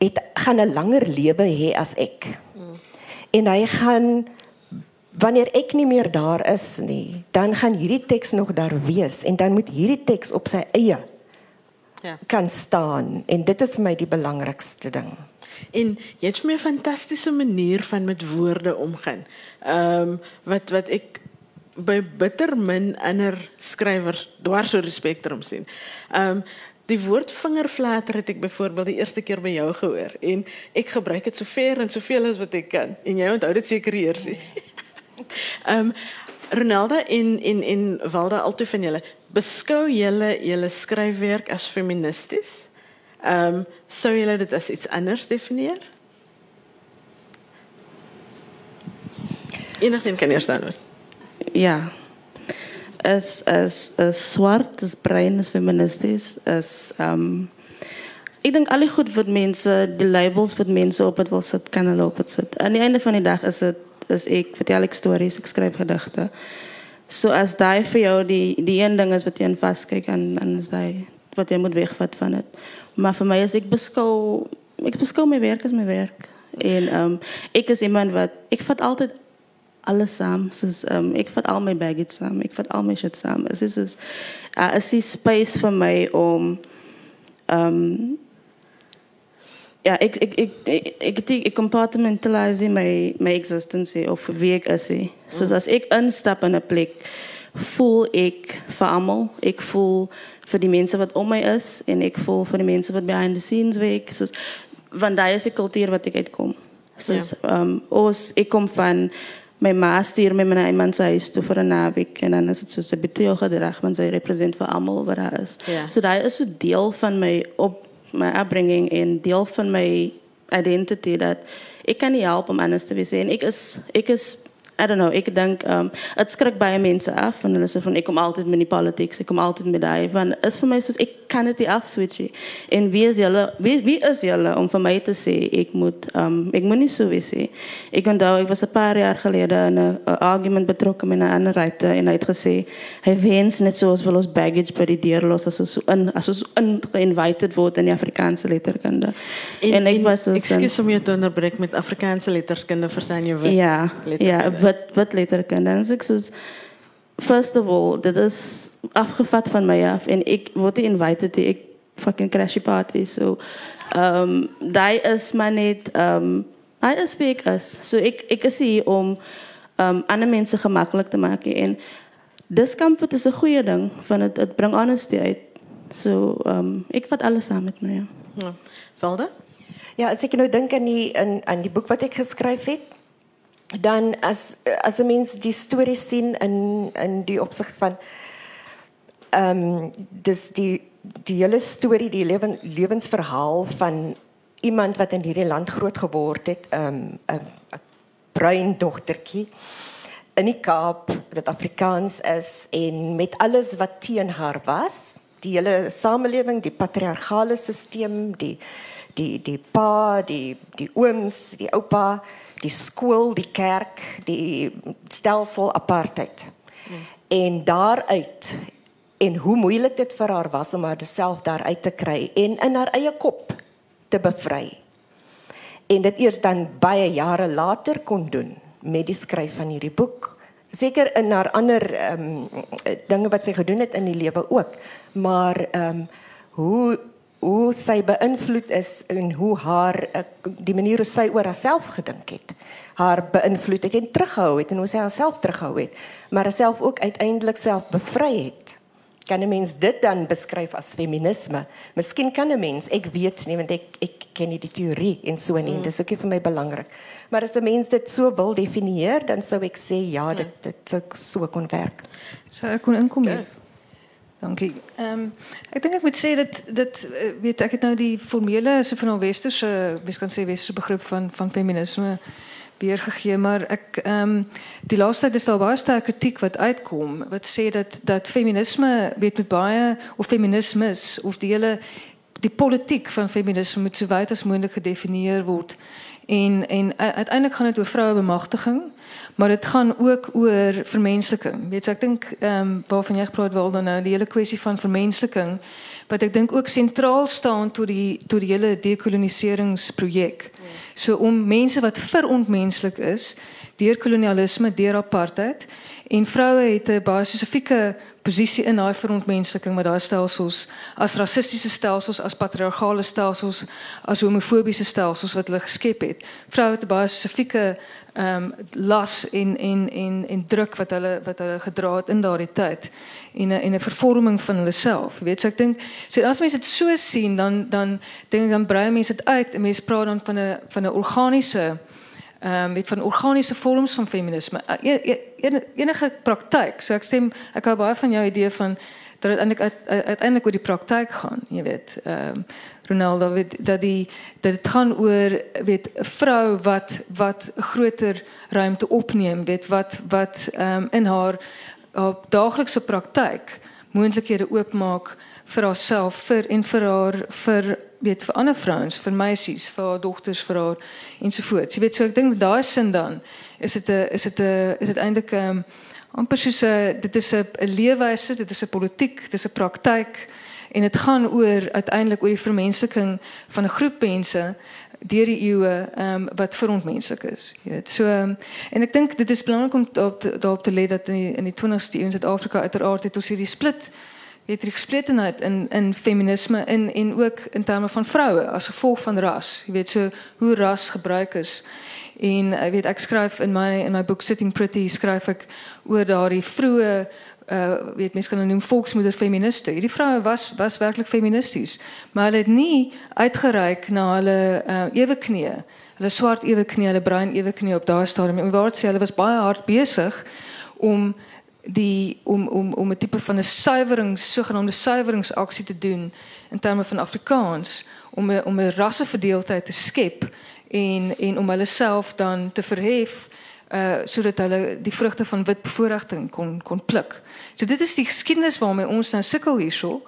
het gaan 'n langer lewe hê as ek. Mm. En hy gaan wanneer ek nie meer daar is nie, dan gaan hierdie teks nog daar wees en dan moet hierdie teks op sy eie ja. kan staan en dit is vir my die belangrikste ding. En jy het 'n fantastiese manier van met woorde omgaan. Ehm um, wat wat ek by bitter min ander skrywers dwars oor die spektrum sien. Ehm um, die woord vingerflatter het ek byvoorbeeld die eerste keer by jou gehoor en ek gebruik dit so ver en soveel as wat ek kan en jy onthou dit seker eers. Ehm um, Ronaldo in in in Walda alto van julle beskou julle julle skryfwerk as feministies? Ehm um, sou julle dit as iets anders definieer? Enigiemand kan eers dan. Ja. As as as swart as brein as feministies as ehm um, ek dink al die goed wat mense die labels wat mense op dit wil sit kan hulle op dit sit. Aan die einde van die dag is dit is ek vertel ek stories, ek skryf gedigte. So as daai vir jou die die een ding is wat jy in vaskyk en dan is daai wat jy moet wegvat van dit. Maar vir my is ek beskou ek beskou my werk as my werk. En ehm um, ek is iemand wat ek vat altyd alles saam. Soos um, ek vat al my baggage saam. Ek vat al my shit saam. Dit is is uh, is die space vir my om um, ja, ek ek ek ek ek ek, ek compartmentalize my my existence of wie ek is. So as ek instap in 'n plek, voel ek vir almal. Ek voel vir die mense wat om my is en ek voel vir die mense wat behind the scenes werk. So want daai is die kultuur wat ek uitkom. Ja. ehm um, ons ek kom van my ma stuur my na iemand se huis toe vir 'n naweek en dan is dit so 'n bietjie gedrag want sy represent vir almal wat daar is. Ja. So daai is so deel van my op my upbringing en deel van my identity dat ek kan nie help om anders te wees en ek is ek is I don't know, ek dink um dit skrik baie mense af en hulle sê van ek kom altyd met die politics, ek kom altyd met daai van is vir my soos ek kan dit af switch. En wie is julle wie wie is julle om vir my te sê ek moet um ek moet nie so wees nie. Ek onthou ek was 'n paar jaar gelede in 'n argument betrokke met 'n ander ryter en hy het gesê hy wens net soos wil ons baggage by die deur los as ons so in as ons in invited word in die Afrikaanse letterkunde. En, en ek was so Ekskuus om jou te onderbreek met Afrikaanse letterkunde vir sy nuwe Ja. Ja, wat wat letterkunde en ek sê first of all dit is afgevat van my af en ek word invited to ek fucking crashy party so ehm um, daai is maar net ehm um, hy is big as so ek ek is hier om ehm um, ander mense gemaklik te maak en discomfort is 'n goeie ding want dit dit bring honesty uit so ehm um, ek vat alles saam met my ja. ja. Valde? Ja, as ek nou dink aan die in aan die boek wat ek geskryf het, dan as as 'n mens die storie sien in in die opsig van ehm um, dis die die hele storie die lewen, lewensverhaal van iemand wat in hierdie land groot geword het ehm, um, 'n bruin dogtertjie in die Kaap wat Afrikaans is en met alles wat teen haar was die hele samelewing die patriargale stelsel die die die pa die die ooms die oupa die skool, die kerk, die stelsel apartheid. Hmm. En daaruit en hoe moeilik dit vir haar was om haarself daaruit te kry en in haar eie kop te bevry. En dit eers dan baie jare later kon doen met die skryf van hierdie boek. Seker in haar ander ehm um, dinge wat sy gedoen het in die lewe ook, maar ehm um, hoe hoe sy beïnvloed is en hoe haar eh, die manier hoe sy oor haarself gedink het haar beïnvloed het en teruggehou het en hoe sy haarself teruggehou het maar haarself ook uiteindelik self bevry het. Kan 'n mens dit dan beskryf as feminisme? Miskien kan 'n mens ek weet nie want ek ek ken nie die teorie en so nie mm. dis ook nie vir my belangrik. Maar as 'n mens dit so wil definieer dan sou ek sê ja dit dit sou so kon werk. Sou ek kon inkom ja. Dankie. Ehm um, ek dink ek moet sê dat dit uh, weet ek het nou die formele so van 'n westerse, mens kan sê westerse begrip van van feminisme weergegee, maar ek ehm um, die laaste is daar baie sterk kritiek wat uitkom wat sê dat dat feminisme weet met baie of feminismes of die hele die politiek van feminisme moet so wyd as moontlik gedefinieer word. En en uiteindelik gaan dit oor vroue bemagtiging, maar dit gaan ook oor vermensliking. Weet jy, ek dink ehm um, waarvan jy gepraat dan nou die hele kwessie van vermensliking wat ek dink ook sentraal staan tot die tot die hele dekoloniseringsprojek. So om mense wat verontmenslik is deur kolonialisme, deur apartheid en vroue het 'n baie spesifieke posisie in daai verontmensliking met daai stelsels as rassistiese stelsels, as patriargale stelsels, as homofobiese stelsels wat hulle geskep het. Vroue het 'n baie spesifieke ehm um, las en en en en druk wat hulle wat hulle gedra het in daardie tyd en 'n en 'n vervorming van hulle self. Weet so ek dink so as mense dit so sien dan dan dink ek dan brei mense dit uit en mense praat dan van 'n van 'n organiese ehm um, met van organiese vorms van feminisme. Uh, e, e, enige praktyk. So ek stem ek hou baie van jou idee van dat dit eintlik uiteindelik oor die praktyk gaan, jy weet. Ehm um, Ronaldo weet dat die dat dit gaan oor weet 'n vrou wat wat groter ruimte opneem, weet wat wat ehm um, in haar haar daaglikse praktyk moontlikhede oopmaak vir haarself vir en vir haar vir weet vir ander vrouens, vir meisies, vir haar dogters, vir haar ensovoorts. Jy weet so ek dink daai sin dan is dit 'n is dit 'n is dit eintlik 'n um, amper soos 'n dit is 'n leefwyse, dit is 'n politiek, dit is 'n praktyk en dit gaan oor uiteindelik oor die vermensliking van 'n groep mense deur die eeue um, wat verontmenslik is. Jy weet. So um, en ek dink dit is belangrik om daarop te, daarop te let dat in die, in die 20ste eeu in Suid-Afrika uiteraard het ons hierdie split het gespletenheid in in feminisme in en ook in terme van vroue as gevolg van ras. Jy weet so hoe ras gebruik is. En ek weet ek skryf in my in my boek Sitting Pretty skryf ek oor daardie vroeë uh weet mense kan noem volksmoeder feministe. Hierdie vroue was was werklik feministies, maar hulle het nie uitgereik na hulle uh ewe knie. Hulle swart ewe knie, hulle bruin ewe knie op daardie stadium. En waar sê hulle was baie hard besig om die om om om 'n tipe van 'n suiwerings sogenaamde suiweringsaksie te doen in terme van Afrikaans om 'n om 'n rasseverdeeldheid te skep en om self dan te verhef uh sodat hulle die vrugte van wit bevoordiging kon kon pluk. So dit is die geskiedenis waarmee ons nou sukkel hierso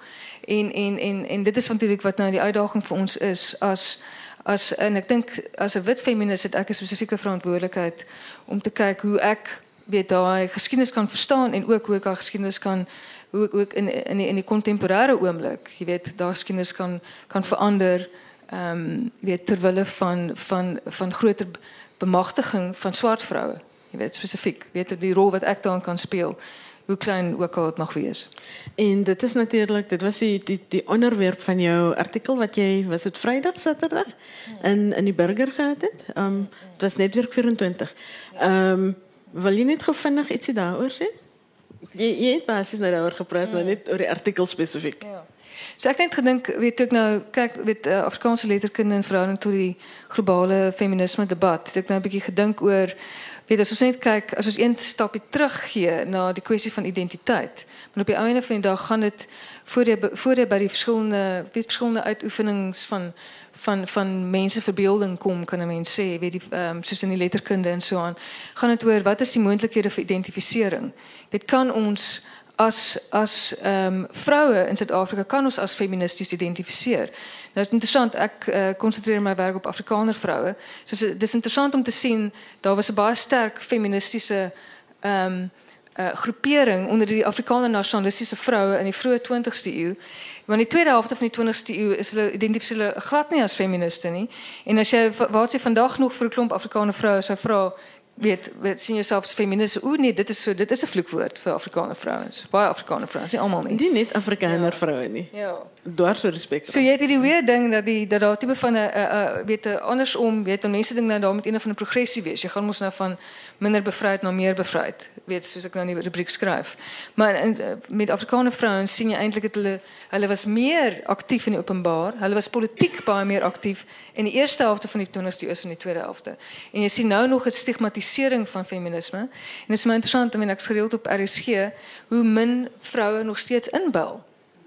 en en en en dit is natuurlik wat nou die uitdaging vir ons is as as en ek dink as 'n wit feminis het ek 'n spesifieke verantwoordelikheid om te kyk hoe ek weet daai geskiedenis kan verstaan en ook hoe ek haar geskiedenis kan hoe ook in in die, in die kontemporêre oomblik, jy weet, daai geskiedenis kan kan verander ehm um, weet ter wille van van van groter bemagtiging van swart vroue. Jy weet spesifiek, weet die rol wat ek daarin kan speel hoe klein ook al dit mag wees. En dit is natuurlik, dit was die die die onderwerp van jou artikel wat jy was dit Vrydag Saterdag in in die Burger gehad het. Ehm um, dit was netwerk 24. Ehm um, Wil jy net gefvinnig ietsie daaroor sê? Jy jy het basies nou daaroor gepraat, maar net oor die artikel spesifiek. Ja. So ek het gedink, weet ek nou, kyk met uh, Afrikaanse letterkunde en verhouding tot die globale feminisme debat. Het ek nou 'n bietjie gedink oor weet as ons net kyk, as ons een stapie teruggee na die kwessie van identiteit. Want op die einde van die dag gaan dit voor jy voor jy by die verskillende weet verskillende uitoefenings van van van mense verbeelding kom kan 'n mens sê weet die um, soos in die letterkunde en so aan gaan dit oor wat is die moontlikhede vir identifisering? Dit kan ons as as ehm um, vroue in Suid-Afrika kan ons as feministiese identifiseer? Nou is interessant ek uh, konsentreer my werk op afrikaner vroue so dis interessant om te sien daar was 'n baie sterk feministiese ehm um, uh, groepering onder die Afrikaner nasionalistiese vroue in die vroeë 20ste eeu Want die tweede helfte van die 20ste eeu is hulle identifiseer hulle glad nie as feministe nie. En as jy wat sê vandag nog vir 'n klomp Afrikaner vroue sou vra, weet, weet sien jouself as feministe? O nee, dit is so dit is 'n vloekwoord vir Afrikaner vrouens. Baie Afrikaner vrouens, nie almal nie. Nie net Afrikaner ja. vroue nie. Ja. Dwars vir respek. So jy het hierdie weer ding dat die dat daar tipe van 'n 'n weet 'n andersom, weet mense ding nou daar met een van 'n progressie wees. Jy gaan mos nou van minder bevrijd na meer bevrijd. Weet soos ek nou in die rubriek skryf. Maar en, eh, met Afrikaner vrouens sien jy eintlik dat hulle hulle was meer aktief in die openbaar. Hulle was politiek baie meer aktief in die eerste helfte van die 20ste eeu in die tweede helfte. En jy sien nou nog 'n stigmatisering van feminisme. En dit is my interessant en ek gereeld op RSG hoe min vroue nog steeds inbel.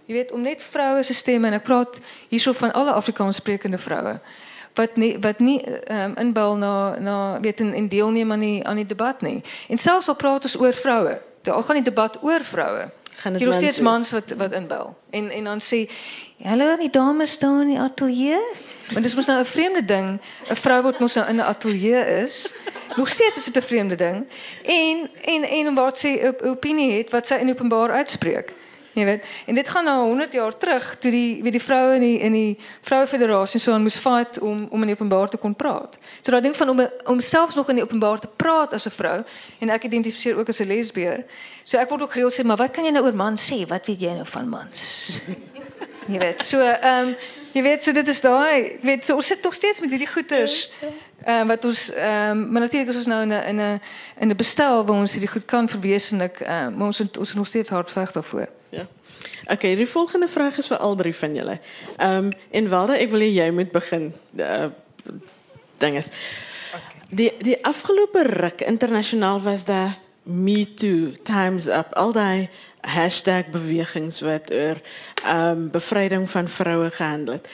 Jy weet om net vroue se stemme en ek praat hierso van alle Afrikaans sprekende vroue wat nie wat nie um, inbel na na weet in, in deelneem aan die aan die debat nie. En selfs al praat ons oor vroue, al gaan die debat oor vroue. Gaan dit mans steeds mans wat wat inbel. En en dan sê hallo die dames staan in die ateljee. Want dis mos nou 'n vreemde ding. 'n Vrou wat mos nou in 'n ateljee is. Nog steeds is dit 'n vreemde ding. En en en wat sy 'n opinie het wat sy in openbaar uitspreek. Jy weet, en dit gaan nou 100 jaar terug toe die weet die vroue in die in die vrouefederasie so aan moes fight om om in openbaar te kon praat. So daai ding van om om selfs nog in die openbaar te praat as 'n vrou en ek identifiseer ook as 'n lesbier. So ek word ook gereeld sê, maar wat kan jy nou oor mans sê? Wat weet jy nou van mans? jy weet, so ehm um, jy weet so dit is daai, weet so ons sit nog steeds met hierdie goeters. Ehm um, wat ons ehm um, maar natuurlik is ons nou in 'n in 'n in 'n bestel waar ons hierdie goed kan verwesenlik, ehm um, maar ons ons is nog steeds hard veg daarvoor. Ja. Okay, die volgende vraag is vir al drie van julle. Ehm um, en Walda, ek wil hê jy moet begin. Uh, ding is. Die die afgelope ruk internasionaal was daar Me Too, Times Up, al daai hashtag bewegings wat oor ehm um, bevryding van vroue gehandel het.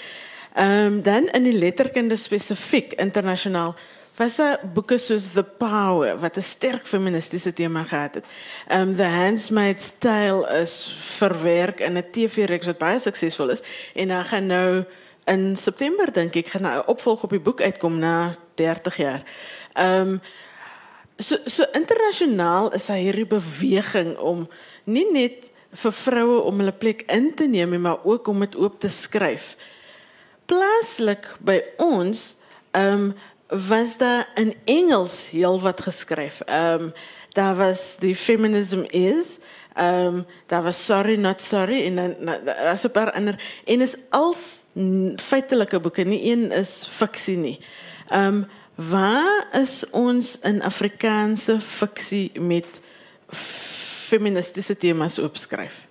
Ehm um, dan in die letterkunde spesifiek internasionaal was daar boeke soos The Power wat 'n sterk feministiese tema gehad het. Um The Handmaid's Tale is verwerk in 'n TV-reeks wat baie suksesvol is en dan gaan nou in September dink ek gaan nou 'n opvolg op die boek uitkom na 30 jaar. Um so so internasionaal is daar hierdie beweging om nie net vir vroue om hulle plek in te neem maar ook om dit oop te skryf. Plaaslik by ons um was daar in Engels heel wat geskryf. Ehm um, daar was die feminism is ehm um, daar was sorry not sorry en dan as 'n paar ander en is als feitelike boeke, nie een is fiksie nie. Ehm um, waar is ons in Afrikaanse fiksie met feministiese temas opskryf?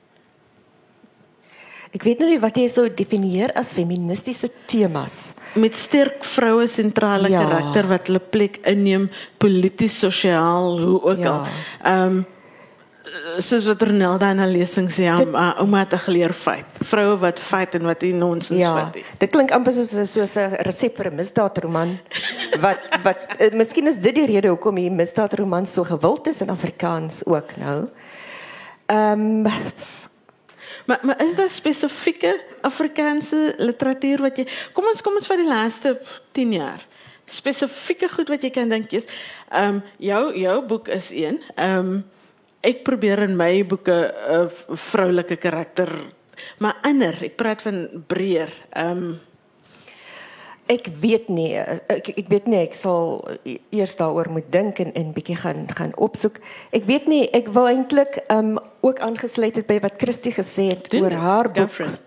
Ek weet nou nie wat jy sou definieer as feministiese temas. met sterk vroue sentrale Ja. karakter wat hulle plek inneem polities, sosiaal, hoe ook Ja. al. Ehm um, soos wat Ronelda in haar lesing sê, ja, maar ouma het geleer fight. Vroue wat fight en wat nie nonsens Ja, vat nie. dit klink amper soos soos 'n resep vir 'n misdaadroman. Wat wat eh, miskien is dit die rede hoekom die misdaadroman so gewild is in Afrikaans ook nou. Ehm Maar maar is daar spesifieke Afrikaanse literatuur wat jy Kom ons kom ons vat die laaste 10 jaar. Spesifieke goed wat jy kan dink is ehm um, jou jou boek is een. Ehm um, ek probeer in my boeke 'n uh, vroulike karakter maar ander, ek praat van breër. Ehm um, ek weet nie ek ek weet nie ek sal eers daaroor moet dink en en bietjie gaan gaan opsoek. Ek weet nie ek wou eintlik ehm um, ook aangesluit het by wat Christie gesê het Doen oor dit. haar boek. it.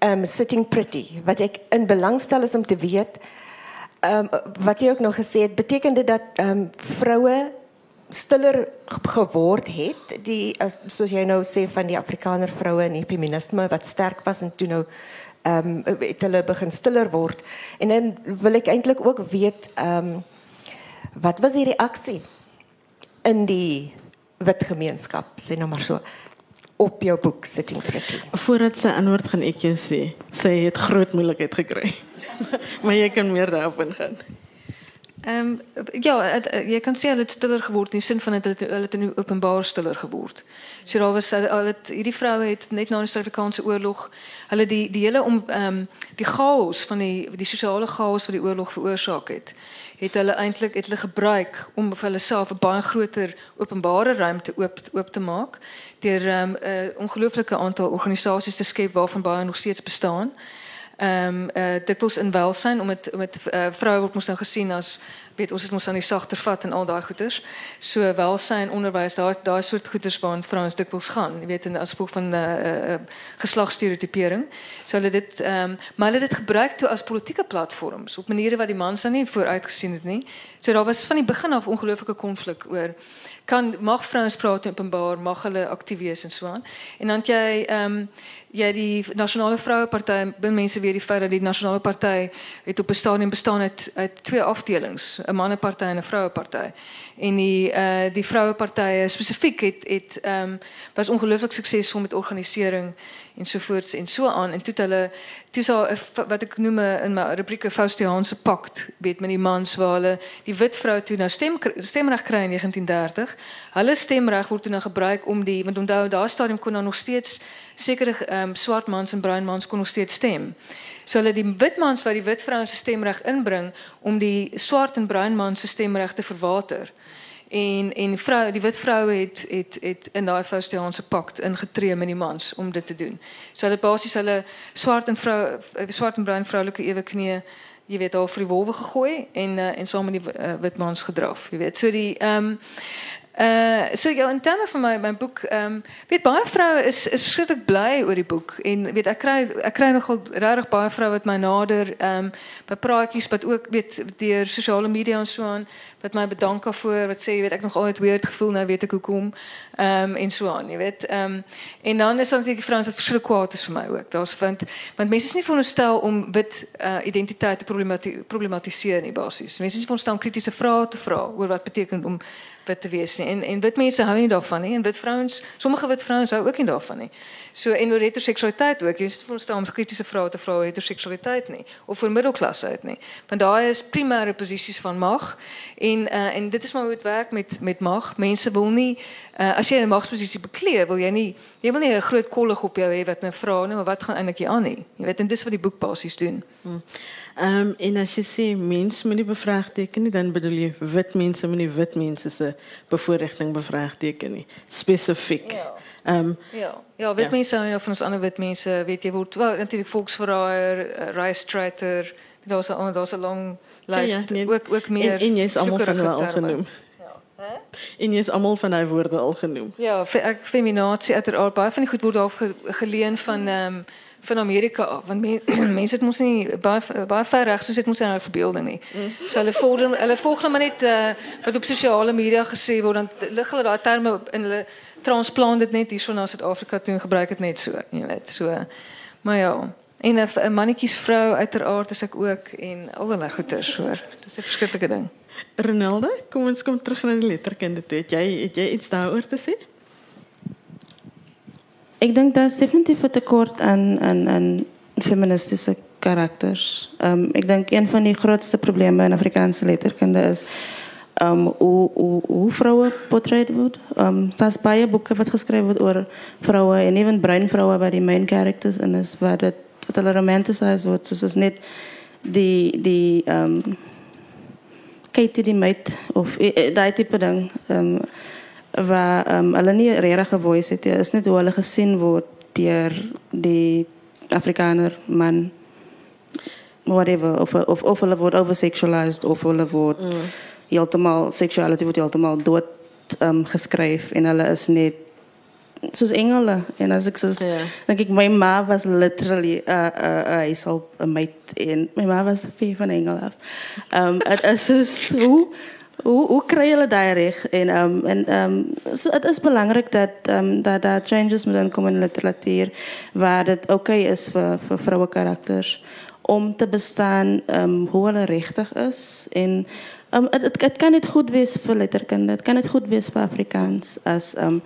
um sitting pretty wat ek in belangstel is om te weet um wat jy ook nog gesê het beteken dit dat um vroue stiller geword het die as soos jy nou sê van die afrikaner vroue en die feminisme wat sterk was en toe nou um het hulle begin stiller word en dan wil ek eintlik ook weet um wat was die reaksie in die wit gemeenskap sê nou maar so op jou boek sitting pretty Voordat sy antwoord gaan ek jou sê, sy het groot moeilikheid gekry. maar jy kan meer daarop ingaan. Ehm ja, het, eh, jy kan sê hulle het stiller geword in die sin van dat hulle hulle het die openbaar stiller geword. So daar was hulle het hierdie vroue het net na die Suid-Afrikaanse oorlog hulle die die hele om ehm die chaos van die die sosiale chaos wat die oorlog veroorsaak het, het hulle eintlik het hulle gebruik om vir hulle self 'n baie groter openbare ruimte oop oop te maak deur 'n um, ongelooflike aantal organisasies te skep waarvan baie nog steeds bestaan ehm um, uh, dikwels in welsyn om dit met uh, vroue word mos nou gesien as weet ons het mos aan die sagter vat en al daai goeters. So welsyn onderwys daai daai soort goeters waaraan vrouens dikwels gaan, weet in as gevolg van eh uh, uh, geslagsstereotipering. So hulle dit ehm um, maar hulle dit gebruik toe as politieke platforms op maniere wat die mans dan nie vooruit gesien het nie. So daar was van die begin af ongelooflike konflik oor kan mag vrouens praat openbaar, mag hulle aktief wees en so aan. En dan jy ehm um, jy die nasionale vroueparty bin mense weet die feit dat die nasionale party het op 'n stadium bestaan uit uit twee afdelings, 'n manneparty en 'n vroueparty. En die eh uh, die vrouepartye spesifiek het het ehm um, was ongelooflik suksesvol met organisering ensovoorts en so aan en toe het hulle toe is daar wat ek noem in my rubrieke Faustiaanse pakt weet met die mans waar hulle die wit vrou toe nou stem stemreg kry in 1930 hulle stemreg word toe nou gebruik om die want onthou daai stadium kon nou nog steeds sekere um, swart mans en bruin mans kon nog steeds stem. So hulle die wit mans wat die wit vrouens se stemreg inbring om die swart en bruin mans se stemreg te verwater. En en vrou die wit vroue het het het in daai Faustiaanse pakt ingetree met die mans om dit te doen. So hulle basies hulle swart en vrou swart en bruin vroulike ewe knie jy weet al vir die wolwe gegooi en uh, en saam met die uh, wit mans gedraf, jy weet. So die ehm um, Uh so ja, in terme van my my boek, ehm um, weet baie vroue is is verskriklik bly oor die boek. En weet ek kry ek kry nogal regtig baie vroue wat my nader ehm um, by praatjies wat ook weet deur sosiale media en so aan wat my bedank daarvoor wat sê jy weet ek nog altyd weird gevoel nou weet ek hoekom ehm um, en so aan jy weet. Ehm um, en dan is dan die vrouens wat verskriklik kwaad is vir my ook. Daar's vind want mense is nie veronderstel om wit uh, identiteit te problemati problematiseer nie basies. Mense is veronderstel om kritiese vrae te vra oor wat beteken om wit te wees nie. En en wit mense hou nie daarvan nie en wit vrouens, sommige wit vrouens hou ook nie daarvan nie. So en oor heteroseksualiteit ook, jy moet staan om kritiese vrae te vra oor heteroseksualiteit nie of vir middelklasse uit nie. Want daai is primêre posisies van mag en uh, en dit is maar hoe dit werk met met mag. Mense wil nie uh, as jy 'n magsposisie beklee, wil jy nie jy wil nie 'n groot kollig op jou hê wat nou vra maar wat gaan eintlik hier aan nie. Jy weet en dis wat die boek basies doen. Hmm. Ehm um, en as jy sê mense moet nie bevraagteken nie, dan bedoel jy wit mense moet nie wit mense se bevoordiging bevraagteken nie. Spesifiek. Ja. Ehm um, ja. Ja, wit ja. mense en of ons ander wit mense, weet jy word wel natuurlik volksverraaier, uh, race traitor, daar's 'n daar's 'n lang lys ja, ja, nee, ook ook meer En, en jy is almal van hulle al genoem. Ja. En jy is almal van daai woorde al genoem. Ja, ek feminasie uiteraard baie van die goed word daar ge, geleen van ehm um, van Amerika af want men, mense het mos nie baie baie ver reg soos dit mos in hulle verbeelding nie. Mm. So hulle volg hulle volg maar net uh, wat op sosiale media gesê word dan lig hulle daai terme in hulle transplant dit net hierso na Suid-Afrika toe en gebruik dit net so, jy weet. So maar ja. En 'n mannetjies vrou uiteraard is ek ook en al hulle goeters hoor. Dis 'n verskriklike ding. Ronaldo, kom ons kom terug na die letterkunde toe. Het jy het jy iets daaroor te sê? Ik denk dat is definitief een tekort aan, aan, aan feministische karakters. Um, ik denk een van de grootste problemen in Afrikaanse letterkunde is um, hoe, hoe, hoe vrouwen portret worden. Um, er zijn baie boeken wat geschreven wordt over vrouwen en even bruin vrouwen waar die main characters in is, waar het wat hulle romanticized wordt. Dus het is niet die, die um, Katie die meid of eh, eh, dat type ding. Um, waar um, hulle nie regtig 'n voice het nie. Is net hoe hulle gesien word deur die Afrikaner man whatever of of of hulle word oversexualized of hulle word mm. heeltemal sexuality word heeltemal dood um, geskryf en hulle is net soos engele en as ek sê yeah. dink ek my ma was literally 'n uh, 'n uh, uh, hy sal 'n mate en my ma was 'n fee van engele af. Ehm um, dit is so hoe hoe hoe kry hulle daai reg? En ehm um, en ehm um, so dit is belangrik dat ehm um, dat daar changes moet inkom in literatuur waar dit oké okay is vir vir vroue karakters om te bestaan ehm um, hoe hulle regtig is en ehm um, dit kan net goed wees vir letterkunde dit kan net goed wees vir Afrikaans as ehm um,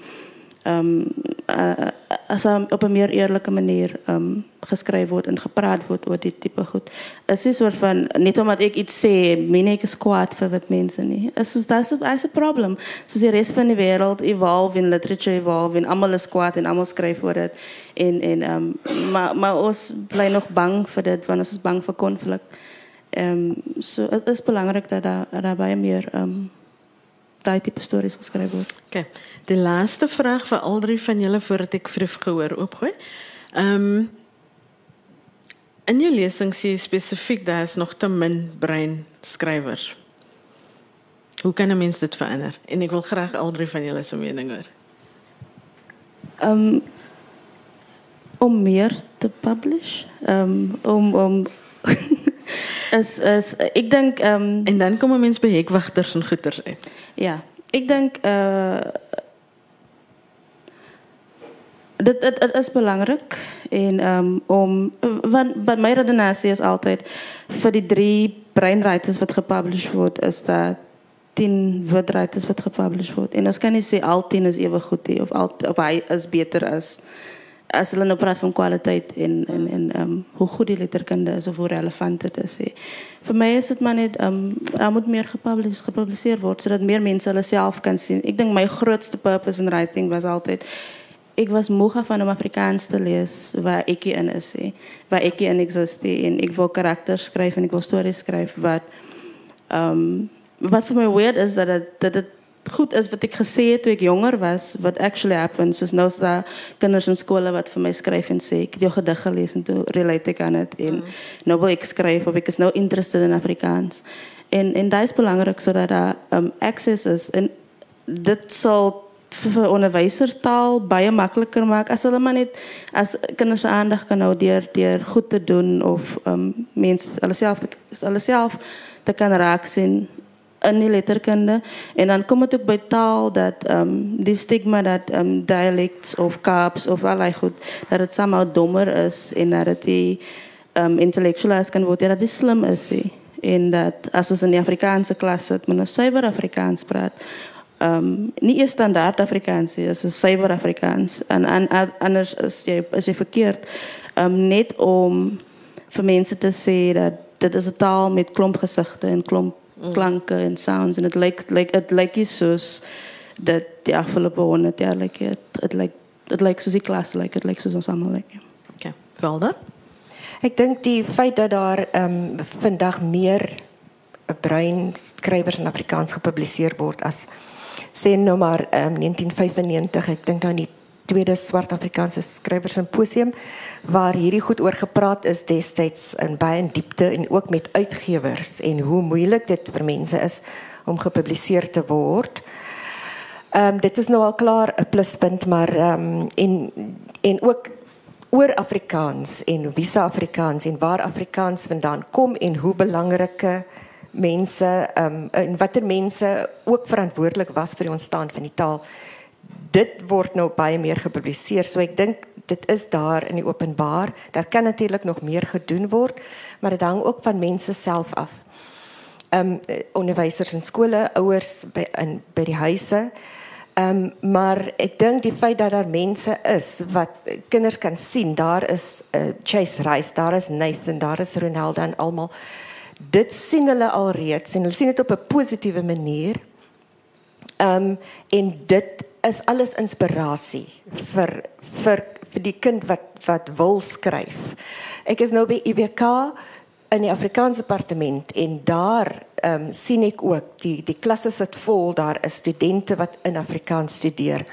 um, uh, as op 'n meer eerlike manier um, geskryf word en gepraat word oor die tipe goed. Is nie soort van net omdat ek iets sê, meen ek is kwaad vir wat mense nie. Is soos that's a, a problem. So die res van die wêreld evolve in literature evolve en almal is kwaad en almal skryf oor dit en en um, maar maar ons bly nog bang vir dit want ons is bang vir konflik. Ehm um, so dit is belangrik dat daar daar baie meer ehm um, daai tipe stories geskryf word. Okay. Die laaste vraag vir al drie van julle voordat ek vrief gehoor oopgooi. Ehm um, in jou lesing sê jy spesifiek daar is nog te min brein skrywers. Hoe kan 'n mens dit verander? En ek wil graag al drie van julle se mening hoor. Um, om meer te publish, um, om om is is ek dink ehm um, en dan kom 'n mens by hekwagters en goeters uit. Ja, ik denk uh, dat het, is belangrijk. En, um, om, want, want mijn redenatie is altijd, voor die drie breinwriters wat gepublished wordt, is dat tien witwriters wat gepublished wordt. En als kan je zeggen, al tien is even goed, of, al, of hij is beter als as hulle nou praat van kwaliteit en en en um, hoe goed die letterkunde is of hoe relevant dit is. He. Vir my is dit maar net um, daar moet meer gepubliseer gepubliseer word sodat meer mense hulle self kan sien. Ek dink my grootste purpose in writing was altyd ek was moeg van om Afrikaans te lees waar ek in is, he, waar ek in existeer en ek wil karakters skryf en ek wil stories skryf wat um, wat vir my weird is dat dit dit goed is wat ek gesê het toe ek jonger was wat actually happens soos nou daar kinders in skole wat vir my skryf en sê ek het jou gedig gelees en toe relate ek aan dit en mm. nou wil ek skryf of ek is nou interested in Afrikaans en en dit is belangrik sodat daar um, access is en dit sal vir onderwysers taal baie makliker maak as hulle maar net as kinders aandag kan hou deur deur goed te doen of um, mense hulle self hulle self te kan raak sien in die letterkunde en dan kom dit ook by taal dat ehm um, die stigma dat ehm um, dialects of Kaaps of allerlei goed dat dit somehow dommer is en dat dit die ehm um, intellectualized kan word ja, dat dit slim is he. en dat as ons in die Afrikaanse klas sit met 'n suiwer Afrikaans praat ehm um, nie eers standaard Afrikaans nie, dis suiwer Afrikaans en, en anders is jy is jy verkeerd ehm um, net om vir mense te sê dat dit is 'n taal met klomp gesigte en klomp. Klanke en sounds en dit lyk lyk dit lyk is soos dat die afgelope 100 jaar lyk dit dit lyk dit lyk soos die klas lyk dit lyk soos ons almal lyk. Okay. Welda? Ek dink die feit dat daar ehm um, vandag meer brein skrywers in Afrikaans gepubliseer word as sê nou maar um, 1995 ek dink nou nie tweede swart Afrikaanse skrywers simposium waar hierdie goed oor gepraat is destyds in baie in diepte en ook met uitgewers en hoe moeilik dit vir mense is om gepubliseer te word. Ehm um, dit is nou al klaar 'n pluspunt maar ehm um, en en ook oor Afrikaans en wie se Afrikaans en waar Afrikaans vandaan kom en hoe belangrike mense ehm um, en watter mense ook verantwoordelik was vir die ontstaan van die taal dit word nou baie meer gepubliseer. So ek dink dit is daar in die openbaar. Daar kan natuurlik nog meer gedoen word, maar dit hang ook van mense self af. Ehm um, onderwysers in skole, ouers by in by die huise. Ehm um, maar ek dink die feit dat daar mense is wat kinders kan sien, daar is uh, eh, Chase Rice, daar is Nathan, daar is Ronaldo en almal. Dit sien hulle alreeds en hulle sien dit op 'n positiewe manier. Ehm um, en dit is alles inspirasie vir vir vir die kind wat wat wil skryf. Ek is nou by IBK in die Afrikaanse departement en daar ehm um, sien ek ook die die klasse sit vol, daar is studente wat in Afrikaans studeer.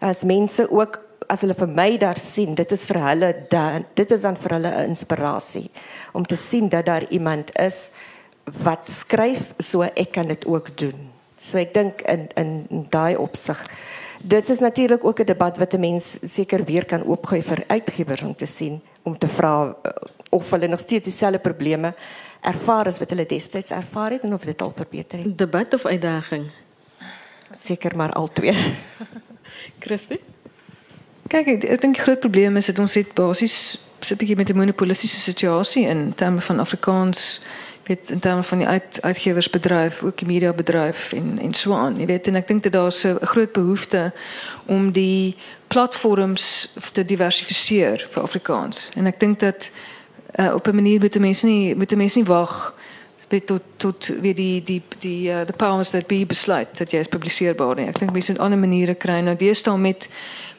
As mense ook as hulle vir my daar sien, dit is vir hulle dan dit is dan vir hulle 'n inspirasie om te sien dat daar iemand is wat skryf so ek kan dit ook doen. So ek dink in in daai opsig dit is natuurlik ook 'n debat wat 'n mens seker weer kan oopgooi vir uitgewers om te sien om te vra uh, of hulle nog steeds dieselfde probleme ervaar as wat hulle destyds ervaar het en of dit al verbeter het. Debat of uitdaging? Seker maar al twee. Christie? Kyk, ek, ek dink die groot probleem is dat ons het basies sit 'n bietjie met 'n monopolistiese situasie in terme van Afrikaans weet in terme van die uit, uitgewersbedryf, ook die mediabedryf en en so aan. Jy weet en ek dink dat daar 'n groot behoefte om die platforms te diversifiseer vir Afrikaans. En ek dink dat uh, op 'n manier moet mense nie moet mense nie wag weet tot tot wie die die die uh, the powers that be besluit dat jy is publiseerbaar nie. Ek dink mense moet ander maniere kry. Nou deesdae met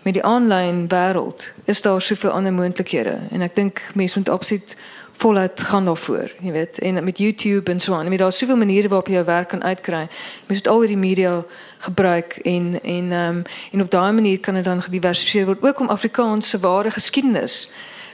met die online wêreld is daar soveel ander moontlikhede en ek dink mense moet opsit voluit gaan daarvoor, jy weet, en met YouTube en so aan. Jy weet daar's soveel maniere waarop jy jou werk kan uitkry. Jy moet al hierdie media gebruik en en ehm um, en op daai manier kan dit dan gediversifiseer word ook om Afrikaanse ware geskiedenis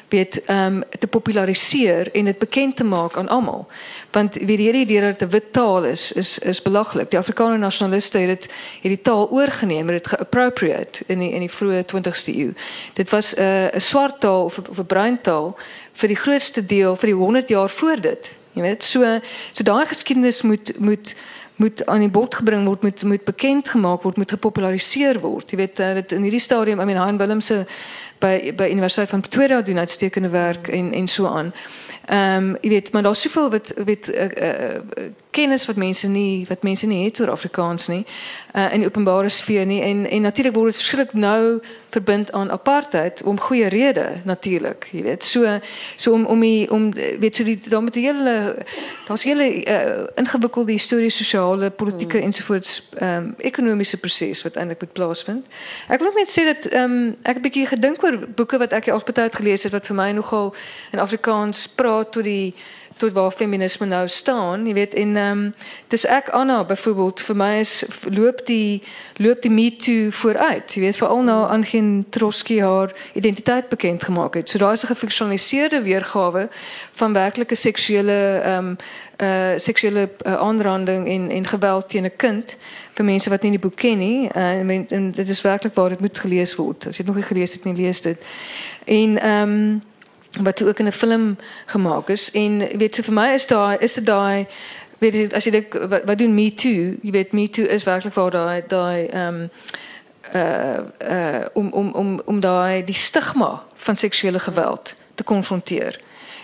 weet ehm um, te populariseer en dit bekend te maak aan almal. Want weet die hele idee dat 'n wit taal is is is belaglik. Die Afrikaner nasionaliste het dit het die taal oorgeneem en dit geappropriate in die in die vroeë 20ste eeu. Dit was 'n uh, 'n swart taal of 'n bruin taal vir die grootste deel vir die 100 jaar voor dit. Jy weet, so so daai geskiedenis moet moet moet aan die bod gebring word, moet moet bekend gemaak word, moet gepopulariseer word. Jy weet uh, dit in hierdie stadium, I mean Han Willem se by by Universiteit van Pretoria doen uitstekende werk en en so aan. Ehm um, jy weet, maar daar's soveel wat weet uh, uh, kennis wat mense nie wat mense nie het oor Afrikaans nie uh, in die openbare sfeer nie. En en natuurlik word dit verskrik nou verbind aan apartheid om goeie rede natuurlik jy weet. So so om om die, om weet so die dan met die hele daar's hele uh, ingewikkelde historiese sosiale politieke hmm. ensovoorts ehm um, ekonomiese proses wat eintlik moet plaasvind. Ek wil ook net sê dat ehm um, ek 'n bietjie gedink oor boeke wat ek al baie gelees het wat vir my nogal in Afrikaans praat tot die tot waar feminisme nou staan, jy weet en ehm um, dis ek Anna byvoorbeeld vir my is loop die loop die me too vooruit. Jy weet veral nou aan geen Trotsky haar identiteit bekend gemaak het. So daar is 'n gefiksionaliseerde weergawe van werklike seksuele ehm um, uh seksuele uh, aanranding en en geweld teen 'n kind vir mense wat nie die boek ken nie. Uh, en, en dit is werklik waar dit moet gelees word. As jy dit nog nie gelees het nie, lees dit. En ehm um, wat ook in 'n film gemaak is. En weet jy vir my is daai is dit daai weet jy as jy dink wat, wat doen me too? Jy weet me too is werklik waar daai daai ehm um, uh uh om om om om daai die stigma van seksuele geweld te konfronteer.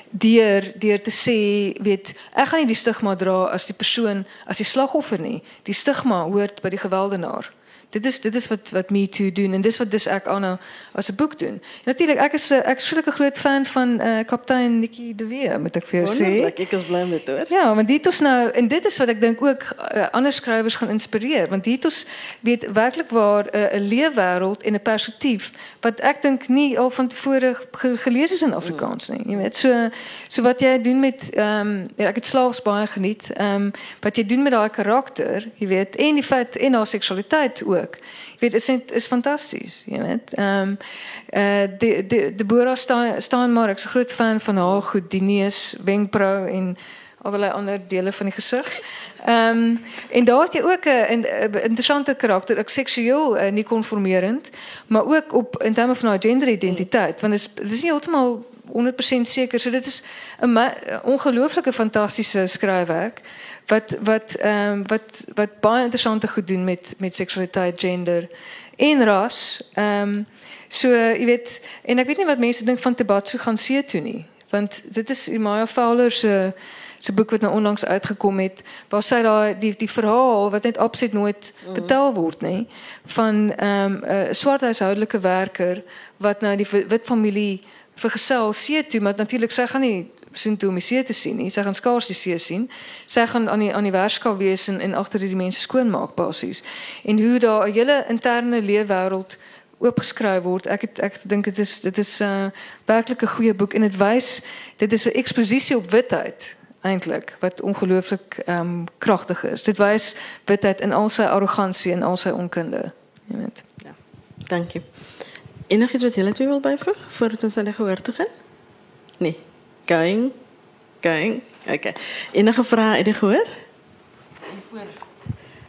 Deur deur te sê weet ek gaan nie die stigma dra as die persoon as die slagoffer nie. Die stigma hoort by die gewelddenaar dit is dit is wat wat me too doen en dis wat dis ek aan as 'n boek doen. Natuurlik ek is ek is 'n groot fan van uh, kaptein Nikki de Wee, moet ek vir jou sê. Ek is bly met dit. Ja, maar dit is nou en dit is wat ek dink ook uh, ander skrywers gaan inspireer want dit is weet werklik waar eh, 'n uh, leefwêreld en 'n perspektief wat ek dink nie al van tevore gelees is in Afrikaans nie. Jy weet so so wat jy doen met ehm um, ja, ek het slaags baie geniet. Ehm um, wat jy doen met daai karakter, jy weet en die feit en haar seksualiteit ook ook. Jy weet, is is fantasties, jy weet. Ehm um, eh uh, die die die Boera staan staan maar ek's groot fan van haar goed dinees, wenkbrau en allerlei ander dele van die gesig. Ehm um, en daar het jy ook 'n interessante karakter, ek seksueel uh, nie konformerend, maar ook op in terme van haar genderidentiteit, want dit is dit is nie heeltemal 100% seker. So dit is 'n ongelooflike fantastiese skryfwerk wat wat ehm um, wat wat baie interessante goed doen met met seksualiteit, gender en ras. Ehm um, so jy weet en ek weet nie wat mense dink van Tebatsu gaan see toe nie, want dit is Maya Fowler se se boek wat nou onlangs uitgekom het waar sy daai die die verhaal wat net absoluut nooit mm. vertel word nê van ehm um, 'n swart huishoudelike werker wat nou die wit familie vergesel see toe maar natuurlik sy gaan nie sien toe om die see te sien nie. Sy gaan skaars die see sien. Sy gaan aan die aan die werkskaal wees en, en agter die mense skoonmaak basies. En hoe daar 'n hele interne leefwêreld oopgeskryf word. Ek het, ek dink dit is dit is 'n uh, werklik 'n goeie boek en dit wys dit is 'n eksposisie op witheid eintlik wat ongelooflik ehm um, kragtig is. Dit wys witheid in al sy arrogansie en al sy onkunde. Jy weet. Ja. Dankie. Enigiets wat julle twee wil byvoeg voordat ons aan die gehoor toe gaan? Nee. Going. Going. Okay. Enige vrae uit die gehoor? Voor.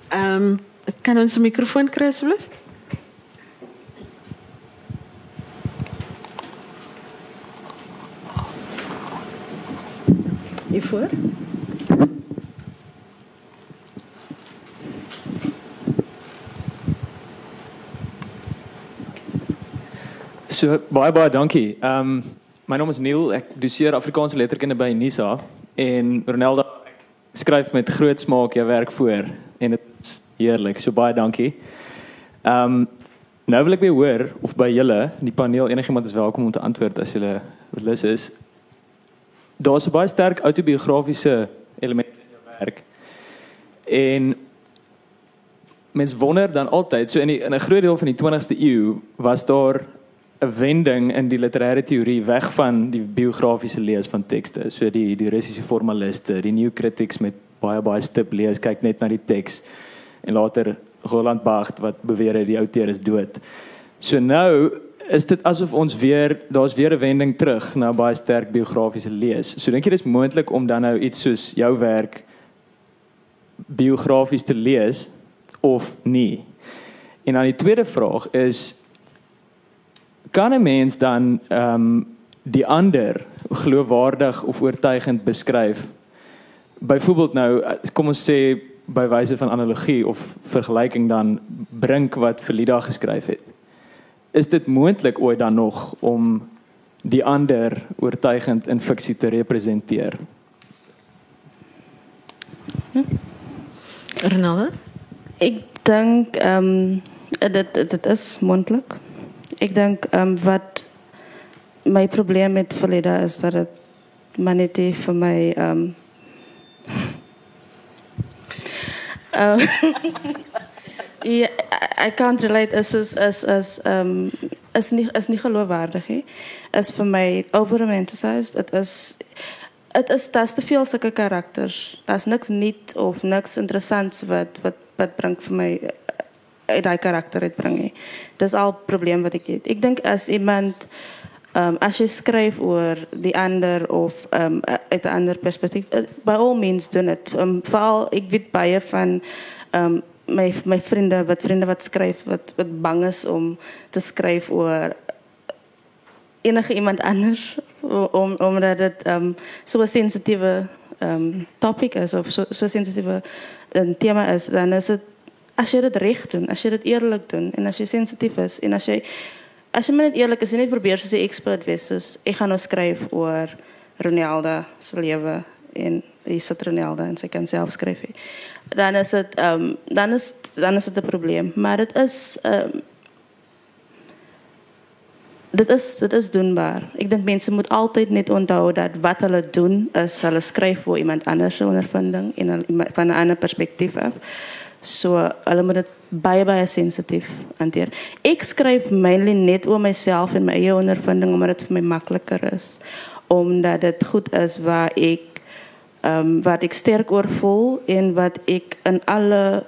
Ehm, um, kan ons 'n mikrofoon kry asseblief? Voor. So baie baie dankie. Ehm um, My naam is Neil. Ek doseer Afrikaanse letterkunde by Unisa en Ronelda skryf met groot smaak jou werk voor en dit is heerlik. So baie dankie. Ehm um, nou wil ek weer hoor of by julle in die paneel enigiemand is welkom om te antwoord as julle lus is. Daar's 'n baie sterk autobiografiese element in jou werk. En mens wonder dan altyd so in die, in 'n groot deel van die 20ste eeu was daar 'n wending in die literêre teorie weg van die biografiese lees van tekste. So die die Russiese formaliste, die new critics met baie baie stip lees, kyk net na die teks en later Roland Barthes wat beweer het die outeur is dood. So nou is dit asof ons weer daar's weer 'n wending terug na baie sterk biografiese lees. So dink jy dis moontlik om dan nou iets soos jou werk biografies te lees of nie? En dan die tweede vraag is kan 'n mens dan ehm um, die ander geloofwaardig of oortuigend beskryf? Byvoorbeeld nou kom ons sê by wyse van analogie of vergelyking dan bring wat Verlida geskryf het. Is dit moontlik ooit dan nog om die ander oortuigend in fiksie te representeer? Hm? Renalde? Ik denk um, dat het is mondelijk. Ik denk um, wat mijn probleem met Valida is dat het maar niet voor mij. Um, uh, yeah, I can't relate. Het is, is, is, um, is, niet, is niet geloofwaardig. Het is voor mij overromanticized. Het is het is is te veel zulke karakters. Dat is niks niet of niks interessants wat wat wat brengt voor mij die karakter uitbrengen. Dat is al het probleem wat ik heb. Ik denk als iemand um, als je schrijft over die ander of um, uit een ander perspectief, uh, by all means doen het. Um, vooral ik weet baie van um, mijn mijn vrienden wat vrienden wat schrijven wat wat bang is om te schrijven over enige iemand anders om, omdat het um, zo'n sensitieve um, topic is of zo'n zo sensitieve een thema is, dan is het als je het recht doet, als je het eerlijk doet en als je sensitief is en als je, als je me niet eerlijk is en niet probeert ze expert wees, dus ik ga nou schrijven over Ronaldo zijn leven en die zit Ronaldo en ze kan zelf schrijven. Dan is het, um, dan is, dan is het een probleem. Maar het is, um, dit is dit is doenbaar. Ek dink mense moet altyd net onthou dat wat hulle doen is hulle skryf vir iemand anders se ondervinding en van 'n ander perspektief af. So hulle moet dit baie baie sensitief hanteer. Ek skryf mainly net oor myself en my eie ondervinding omdat dit vir my makliker is omdat dit goed is waar ek um, wat ek sterk oor voel en wat ek in alle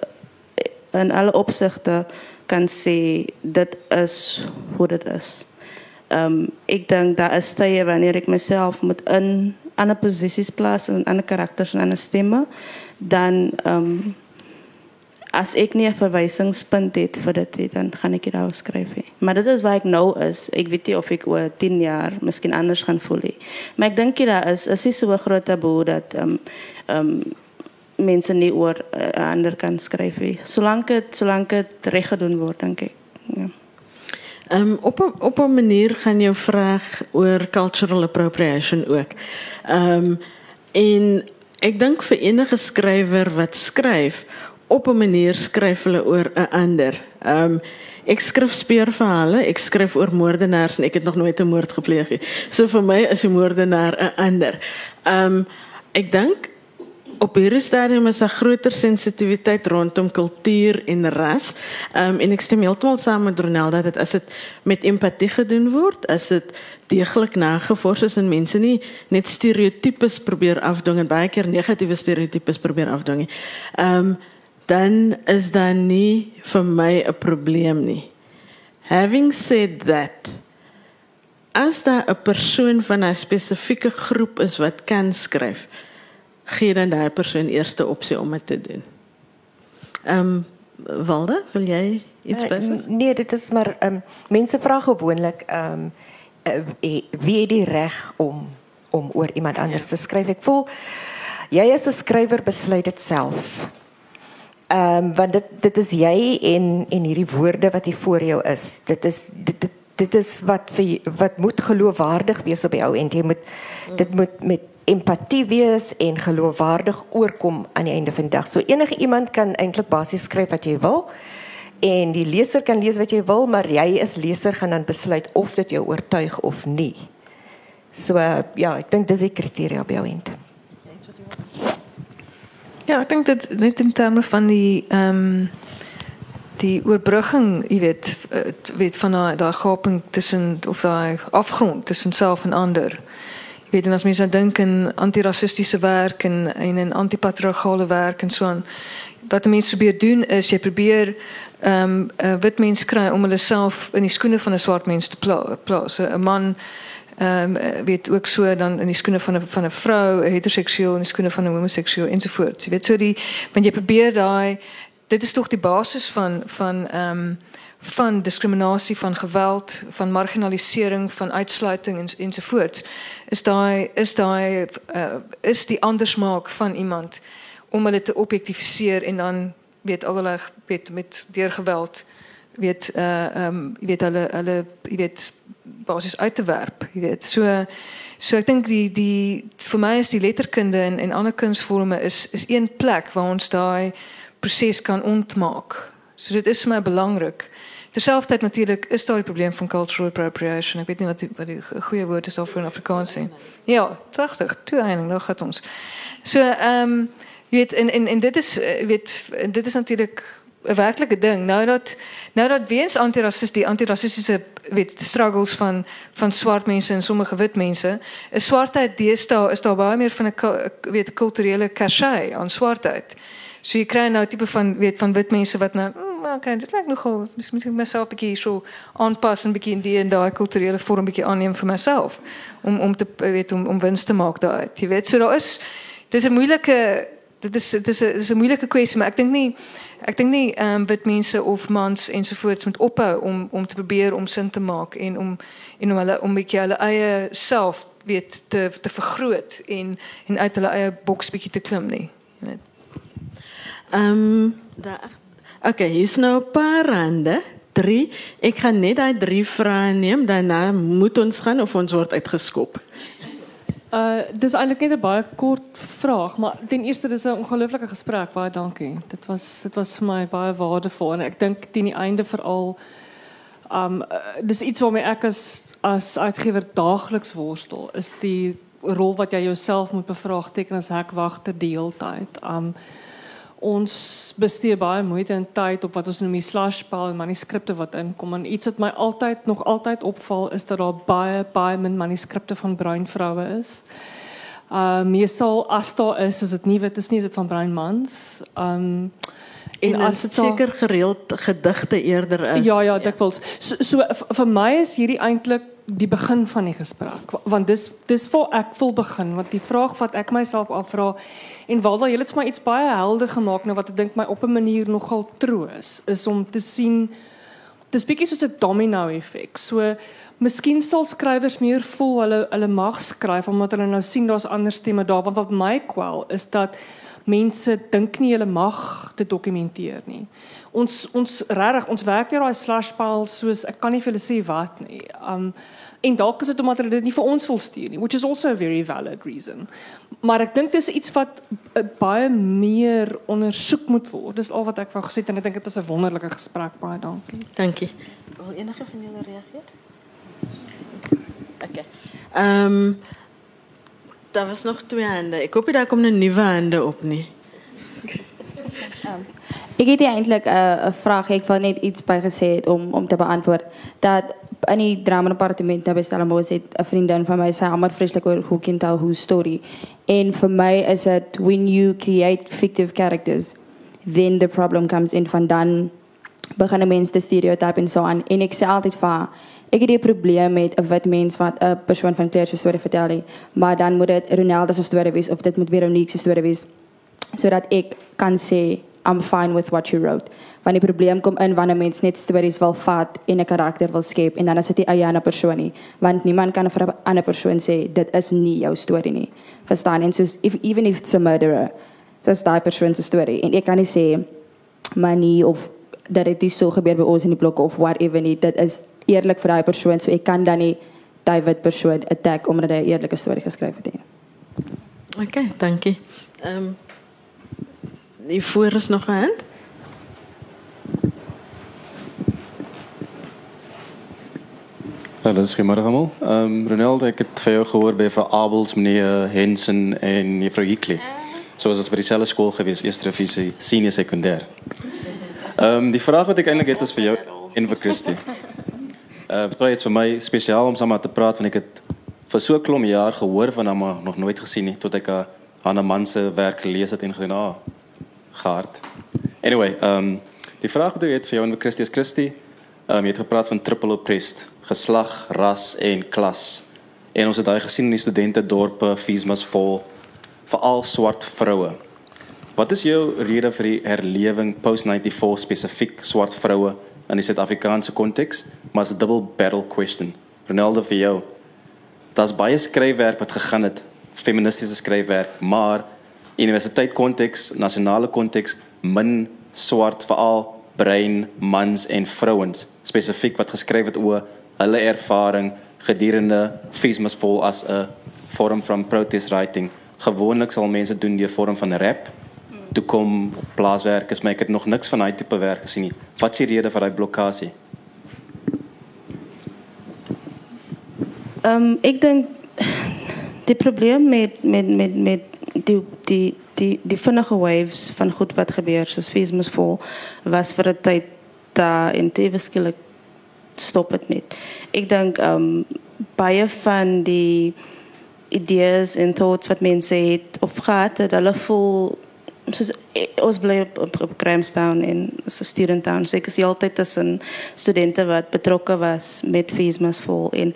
in alle opsigte kan sê dit is hoe dit is. Um, ik denk dat is tye wanneer ik mezelf moet in andere posities plaatsen, in andere karakters en andere stemmen, dan um, als ik niet een verwijzingspunt heb voor dit, dan ga ik het schrijven. Maar dat is waar ik nou is. Ik weet niet of ik over tien jaar misschien anders ga voelen. Maar ik denk dat is, is niet zo'n groot taboe dat um, um, mensen niet over uh, ander kan schrijven. Zolang het, zolang het recht gedaan wordt, denk ik. Ja. Um, op een, op een manier gaan jou vraag oor cultural appropriation ook. Um, en ik denk voor enige schrijver wat schrijft, op een manier schrijf hulle oor 'n ander. Um, ek skryf speurverhale, ek skryf oor moordenaars en ek het nog nooit 'n moord gepleeg nie. So vir my is 'n moordenaar 'n ander. Um ek dink op hierdie stadium is 'n groter sensitiwiteit rondom kultuur en ras. Ehm um, en ek stem heeltemal saam met Ronel dat dit as dit met empatie gedoen word, is dit deeglik nagevors is en mense nie net stereotypes probeer afdwing en baie keer negatiewe stereotypes probeer afdwing nie. Ehm um, dan is daar nie vir my 'n probleem nie. Having said that, as daar 'n persoon van 'n spesifieke groep is wat kan skryf, gee dan daai persoon eerste opsie om dit te doen. Ehm um, Walde, wil jy iets uh, byvoeg? Nee, dit is maar ehm um, mense vra gewoonlik ehm um, uh, wie het die reg om om oor iemand anders te skryf? Ek voel jy as 'n skrywer besluit dit self. Ehm um, want dit dit is jy en en hierdie woorde wat hier voor jou is. Dit is dit dit, dit is wat vir wat moet geloofwaardig wees op jou en jy moet dit moet met empatie wees en geloofwaardig oorkom aan die einde van die dag. So enige iemand kan eintlik basies skryf wat jy wil en die leser kan lees wat jy wil, maar jy as leser gaan dan besluit of dit jou oortuig of nie. So ja, ek dink dis die kriteria op jou end. Ja, ek dink dit net in terme van die ehm um, die oorbrugging, jy weet, weet van daai gaping tussen of daai afgrond tussen self en ander weet en as mense nou dink in antirassistiese werk en en in antipatriargale werk en so aan wat mense probeer doen is jy probeer ehm um, wit mens kry om hulle self in die skoene van 'n swart mens te plaas. 'n man ehm um, weet ook so dan in die skoene van 'n van 'n vrou, heteroseksueel in die skoene van 'n homoseksueel ensovoorts. Jy weet so die want jy probeer daai dit is tog die basis van van ehm um, van diskriminasie, van geweld, van marginalisering, van uitsluiting en ensovoorts. Is daai is daai uh, is die andersmaak van iemand om hulle te objektifiseer en dan weet allerlei weet met deur geweld weet uh ehm um, weet hulle hulle weet basies uit te werp jy weet. So so ek dink die die vir my is die letterkunde en en ander kunsvorme is is een plek waar ons daai proses kan ontmaak. So dit is vir my belangrik. Terselfdertyd natuurlik is daar die probleem van cultural appropriation. Ek weet nie wat die, wat die goeie woord is daarvoor in Afrikaans sê ja pragtig toe eintlik nog het ons. So ehm um, jy weet en en en dit is eh, weet dit is natuurlik 'n werklike ding. Nou dat nou dat weens antirassist die antirassistiese weet struggles van van swart mense en sommige wit mense, is swartheid deesdae is daar baie meer van 'n weet kulturele cachet aan swartheid. So jy kry nou tipe van weet van wit mense wat nou mm, okay, dit lyk nogal mis mis myself 'n bietjie so aanpas en bietjie in die en daai kulturele vorm bietjie aanneem vir myself om om te weet om om wins te maak daai. Jy weet so daar is dis 'n moeilike dit is dit is 'n dis 'n moeilike kwessie, maar ek dink nie ek dink nie ehm um, wit mense of mans ensovoorts moet ophou om om te probeer om sin te maak en om en om hulle om bietjie hulle eie self weet te te vergroot en en uit hulle eie boks bietjie te klim nie. Ehm um, daar Okay, hier's nou 'n paar rande. 3. Ek gaan net daai 3 vrae neem, daarna moet ons gaan of ons word uitgeskop. Uh dis eintlik net 'n baie kort vraag, maar ten eerste dis 'n ongelooflike gesprek, baie dankie. Dit was dit was vir my baie waardevol en ek dink teen die einde veral um uh, dis iets waarmee ek as as uitgewer daagliks worstel, is die rol wat jy jouself moet bevraagteken as hekwagter die hele tyd. Um ons bestee baie moeite en tyd op wat ons noem die slashpile en manuskripte wat inkom en iets wat my altyd nog altyd opval is dat daar baie baie min manuskripte van bruin vroue is. Uh meestal as daar is, is dit nie wit is nie, is dit van bruin mans. Um en, en as dit seker gereeld gedigte eerder is. Ja ja, dikwels. So, so vir my is hierdie eintlik die begin van die gesprek want dis dis vir ek wil begin want die vraag wat ek myself afvra En Walda, jy het my iets baie helder gemaak nou wat ek dink my op 'n manier nogal troos is om te sien dis bietjie soos 'n domino effek. So miskien sal skrywers meer voel hulle hulle mag skryf omdat hulle nou sien daar's ander stemme daar want wat my kwel is dat mense dink nie hulle mag te dokumenteer nie. Ons ons regtig ons werk deur daai slashpile soos ek kan nie vir hulle sê wat nie. Um En dalk is dit omdat hulle dit nie vir ons wil stuur nie, which is also a very valid reason. Maar ek dink dis iets wat uh, baie meer ondersoek moet word. Dis al wat ek wou gesê en ek dink dit is 'n wonderlike gesprek baie dankie. Dankie. Wil enige van julle reageer? Okay. Ehm um, daar was nog twee hande. Ek hoop daar kom 'n nuwe hande op nie. Um, ek het eintlik 'n uh, vraag ek wou net iets by gesê het om om te beantwoord dat in die drama departement nou by Stellenbosch het 'n vriendin van my sê almal vreeslik oor hoe kan tell who story. En vir my is dit when you create fictive characters then the problem comes in van dan begin mense te stereotype en so aan. En ek sê altyd vir ek het 'n probleem met 'n wit mens wat 'n persoon van kleur se storie vertel nie, maar dan moet dit Ronaldo se storie wees of dit moet Veronique se storie wees sodat ek kan sê I'm fine with what you wrote. Want die probleem kom in wanneer mense net stories wil vat en 'n karakter wil skep en dan is dit nie eie ander persoon nie, want niemand kan vir 'n ander persoon sê dit is nie jou storie nie. Verstaan? En soos if, even if it's a murderer, dis daai persoon se storie en ek kan nie sê maar nie of dat dit nie so gebeur by ons in die blokke of whatever nie. Dit is eerlik vir daai persoon, so ek kan dan nie daai wit persoon attack omdat hy 'n eerlike storie geskryf het nie. Okay, dankie. Ehm um, die voor is nog 'n hand. Hallo, skiemer almal. Ehm um, Ronald, ek het vir jou gehoor by vir Abels meneer Hensen en juffrou Hickley. So was dit by dieselfde skool gewees, eerste revisie, senior sekondêr. Ehm um, die vraag wat ek eintlik het is vir jou en vir Christie. Uh dit was vir my spesiaal om saam te praat want ek het vir so 'n klomp jaar gehoor van hom maar nog nooit gesien nie tot ek 'n ander man se werk gelees het en gedink, "Ah, gehard. Anyway, ehm um, die vraag wat ek het vir jou en vir Christie is Christie, ehm um, jy het gepraat van triple oppressed, geslag, ras en klas. En ons het daai gesien in die studente dorpe, Fiesmas vol veral swart vroue. Wat is jou rede vir die herlewing post 94 spesifiek swart vroue in die Suid-Afrikaanse konteks? Maar as 'n double barrel question. Ronaldo vir jou. Daar's baie skryfwerk wat gegaan het, feministiese skryfwerk, maar universiteit konteks, nasionale konteks min swart veral bruin mans en vrouens spesifiek wat geskryf het oor hulle ervaring gedurende Feesmas vol as 'n vorm van protest writing. Gewoonlik sal mense doen die vorm van rap. Toe kom plaaswerk, is my ek het nog niks van daai tipe werk gesien nie. Wat is die rede vir daai blokkade? Um, ik denk, het probleem met, met, met, met die, die, die, die vinnige waves van goed wat gebeurt, zoals Feesmus vol, was voor de tijd daar in tevens stop het niet. Ik denk, um, baie van die ideeën en thoughts wat mensen het of gehad, dat hulle voel soos ons bly op, op, op Grahamstown en so student town. So ek is altyd tussen studente wat betrokke was met Feesmas vol en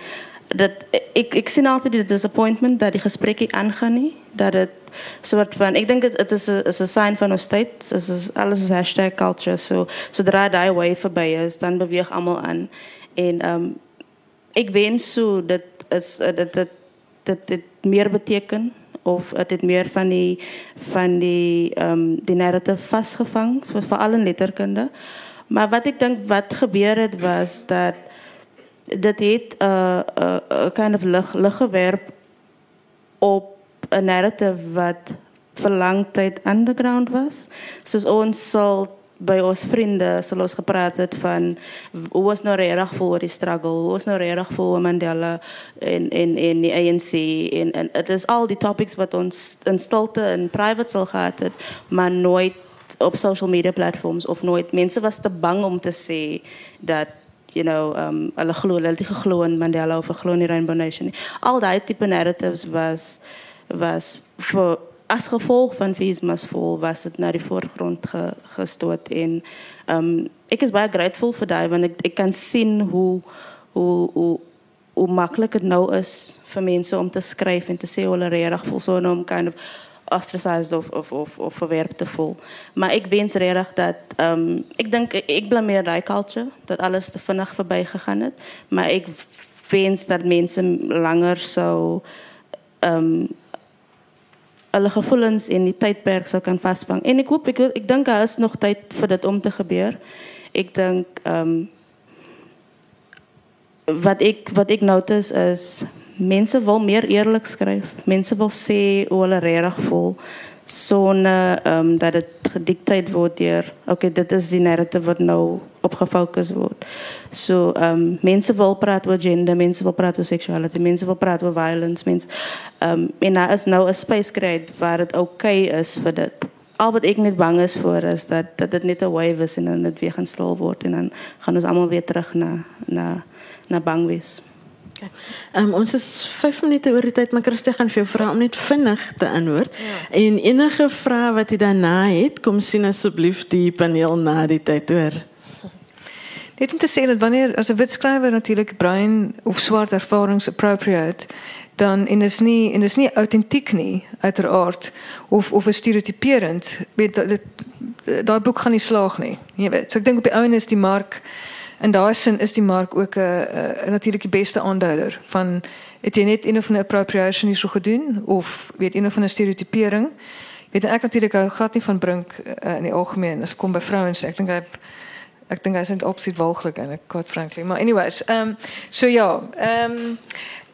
dat ik, ik zie altijd de disappointment dat die gesprekken aangaan niet. Dat het soort van, ik denk het, het is een sign van ons tijd. Het is, alles is hashtag culture. So, zodra die wave voorbij is, dan beweeg allemaal aan. En um, ik wens zo dat, is, dat, dat, dat dit meer betekent. Of het dit meer van die, van die, um, die narrative vastgevangen. Vooral in letterkunde. Maar wat ik denk wat gebeurde was dat dat heet uh, uh, uh, kind of lig, liggewerp op een narrative wat vir lang tyd underground was. Soos ons sal by ons vriende sal ons gepraat het van hoe was nou reg voor die struggle, hoe was nou reg voor Mandela en en en die ANC en en dit is al die topics wat ons in stilte en private sal gehad het, maar nooit op social media platforms of nooit mense was te bang om te sê dat you know, um hulle glo hulle het nie geglo in Mandela of geglo in die Rainbow Nation nie. Al daai tipe narratives was was vir as gevolg van Feesmas vol was dit na die voorgrond ge, gestoot en um ek is baie grateful vir daai want ek ek kan sien hoe hoe hoe hoe maklik dit nou is vir mense om te skryf en te sê hulle regtig voel so om kind of ostracized of of of of verwerp te voel. Maar ik wens regtig dat um, ik denk ik blameer die culture dat alles te vinnig verby gegaan het, maar ik wens dat mensen langer sou um hulle gevoelens en die tydperk sou kan vasvang. En ek hoop ek ek dink daar is nog tyd vir dit om te gebeur. Ek dink um wat ek wat ek notice is mense wil meer eerlik skryf. Mense wil sê hoe hulle regtig voel sonder ehm um, dat dit gedikteer word deur okay, dit is die narrative wat nou op gefokus word. So ehm um, mense wil praat oor gender, mense wil praat oor seksualiteit, mense wil praat oor violence, mense ehm um, en daar is nou 'n space create waar dit okay is vir dit. Al wat ek net bang is voor is dat dat dit net 'n wave is en dan dit weer gaan stil word en dan gaan ons almal weer terug na na na bang wees. Um, ons is 5 minute oor die tyd, maar Christie gaan vir jou vra om net vinnig te antwoord. Ja. En enige vrae wat jy daarna het, kom sien asseblief die paneel na die tyd hoor. Net om te sê dat wanneer as 'n wit skrywer natuurlik bruin of swart ervarings appropriate dan en is nie en is nie autentiek nie uiteraard of of is stereotyperend weet dit daai boek gaan nie slaag nie jy weet so ek dink op die ouene is die mark in daai sin is die mark ook 'n uh, natuurlik die beste aanduider van het jy net een of 'n appropriation hier so gedoen of weet een of 'n stereotypering? Weet ek natuurlik hou glad nie van brink uh, in die algemeen. As kom by vrouens ek dink hy ek dink hy is net opsit walglik en ek quite frankly. Maar anyways ehm um, so ja ehm um,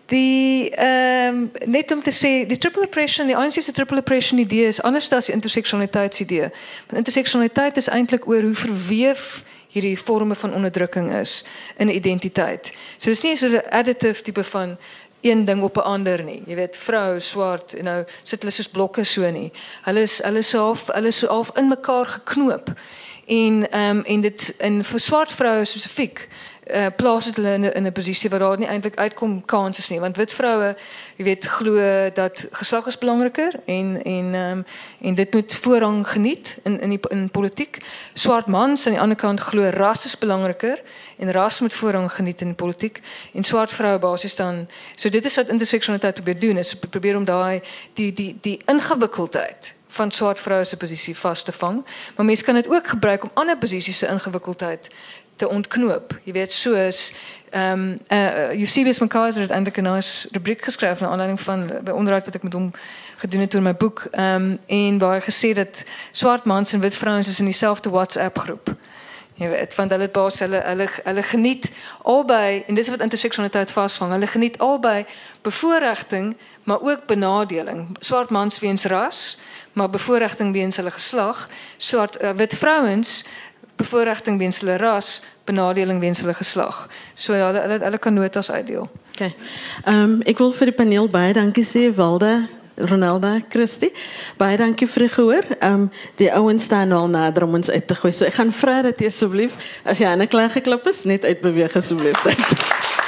die ehm um, net om te sê die triple oppression die ANC se triple oppression idee is anders as die interseksualiteitsidee want interseksualiteit is eintlik oor hoe verweef hierdie vorme van onderdrukking is in identiteit. So dis nie so 'n additive tipe van een ding op 'n ander nie. Jy weet, vrou, swart, en nou sit hulle soos blokke so nie. Hulle is hulle is half hulle is half in mekaar geknoop. En ehm um, en dit in vir swart vroue spesifiek uh, plaas dit hulle in 'n in 'n posisie waar daar nie eintlik uitkom kansse nie. Want wit vroue jy weet glo dat geslag is belangriker en en um, en dit moet voorrang geniet in in die in politiek. Swart mans aan die ander kant glo ras is belangriker en ras moet voorrang geniet in politiek. En swart vroue basies dan so dit is wat interseksionaliteit probeer doen is probeer om daai die die die ingewikkeldheid van swart vroue se posisie vas te vang, maar mense kan dit ook gebruik om ander posisies se ingewikkeldheid te ontknoop. Jy weet soos ehm um, uh, Eusebius McCarthy het eintlik 'n nice rubriek geskryf na aanleiding van by onderhoud wat ek met hom gedoen het oor my boek ehm um, en waar hy gesê dat swart mans en wit vrouens is in dieselfde WhatsApp groep. Jy weet, want hulle baas hulle hulle hulle geniet albei en dis wat interseksualiteit vasvang. Hulle geniet albei bevoordiging, maar ook benadeling. Swart mans weens ras, maar bevoordiging weens hulle geslag. Swart uh, wit vrouens bevoordiging weens hulle ras, benadeling weens hulle geslag. So hulle hulle, hulle kan notas uitdeel. Okay. Ehm um, ek wil vir die paneel baie dankie sê Walde Ronalda Christie. Baie dankie vir die gehoor. Ehm um, die ouens staan al nader om ons uit te gooi. So ek gaan vra dat jy asseblief as jy aan 'n klaar geklap is net uitbeweeg asseblief. Dankie.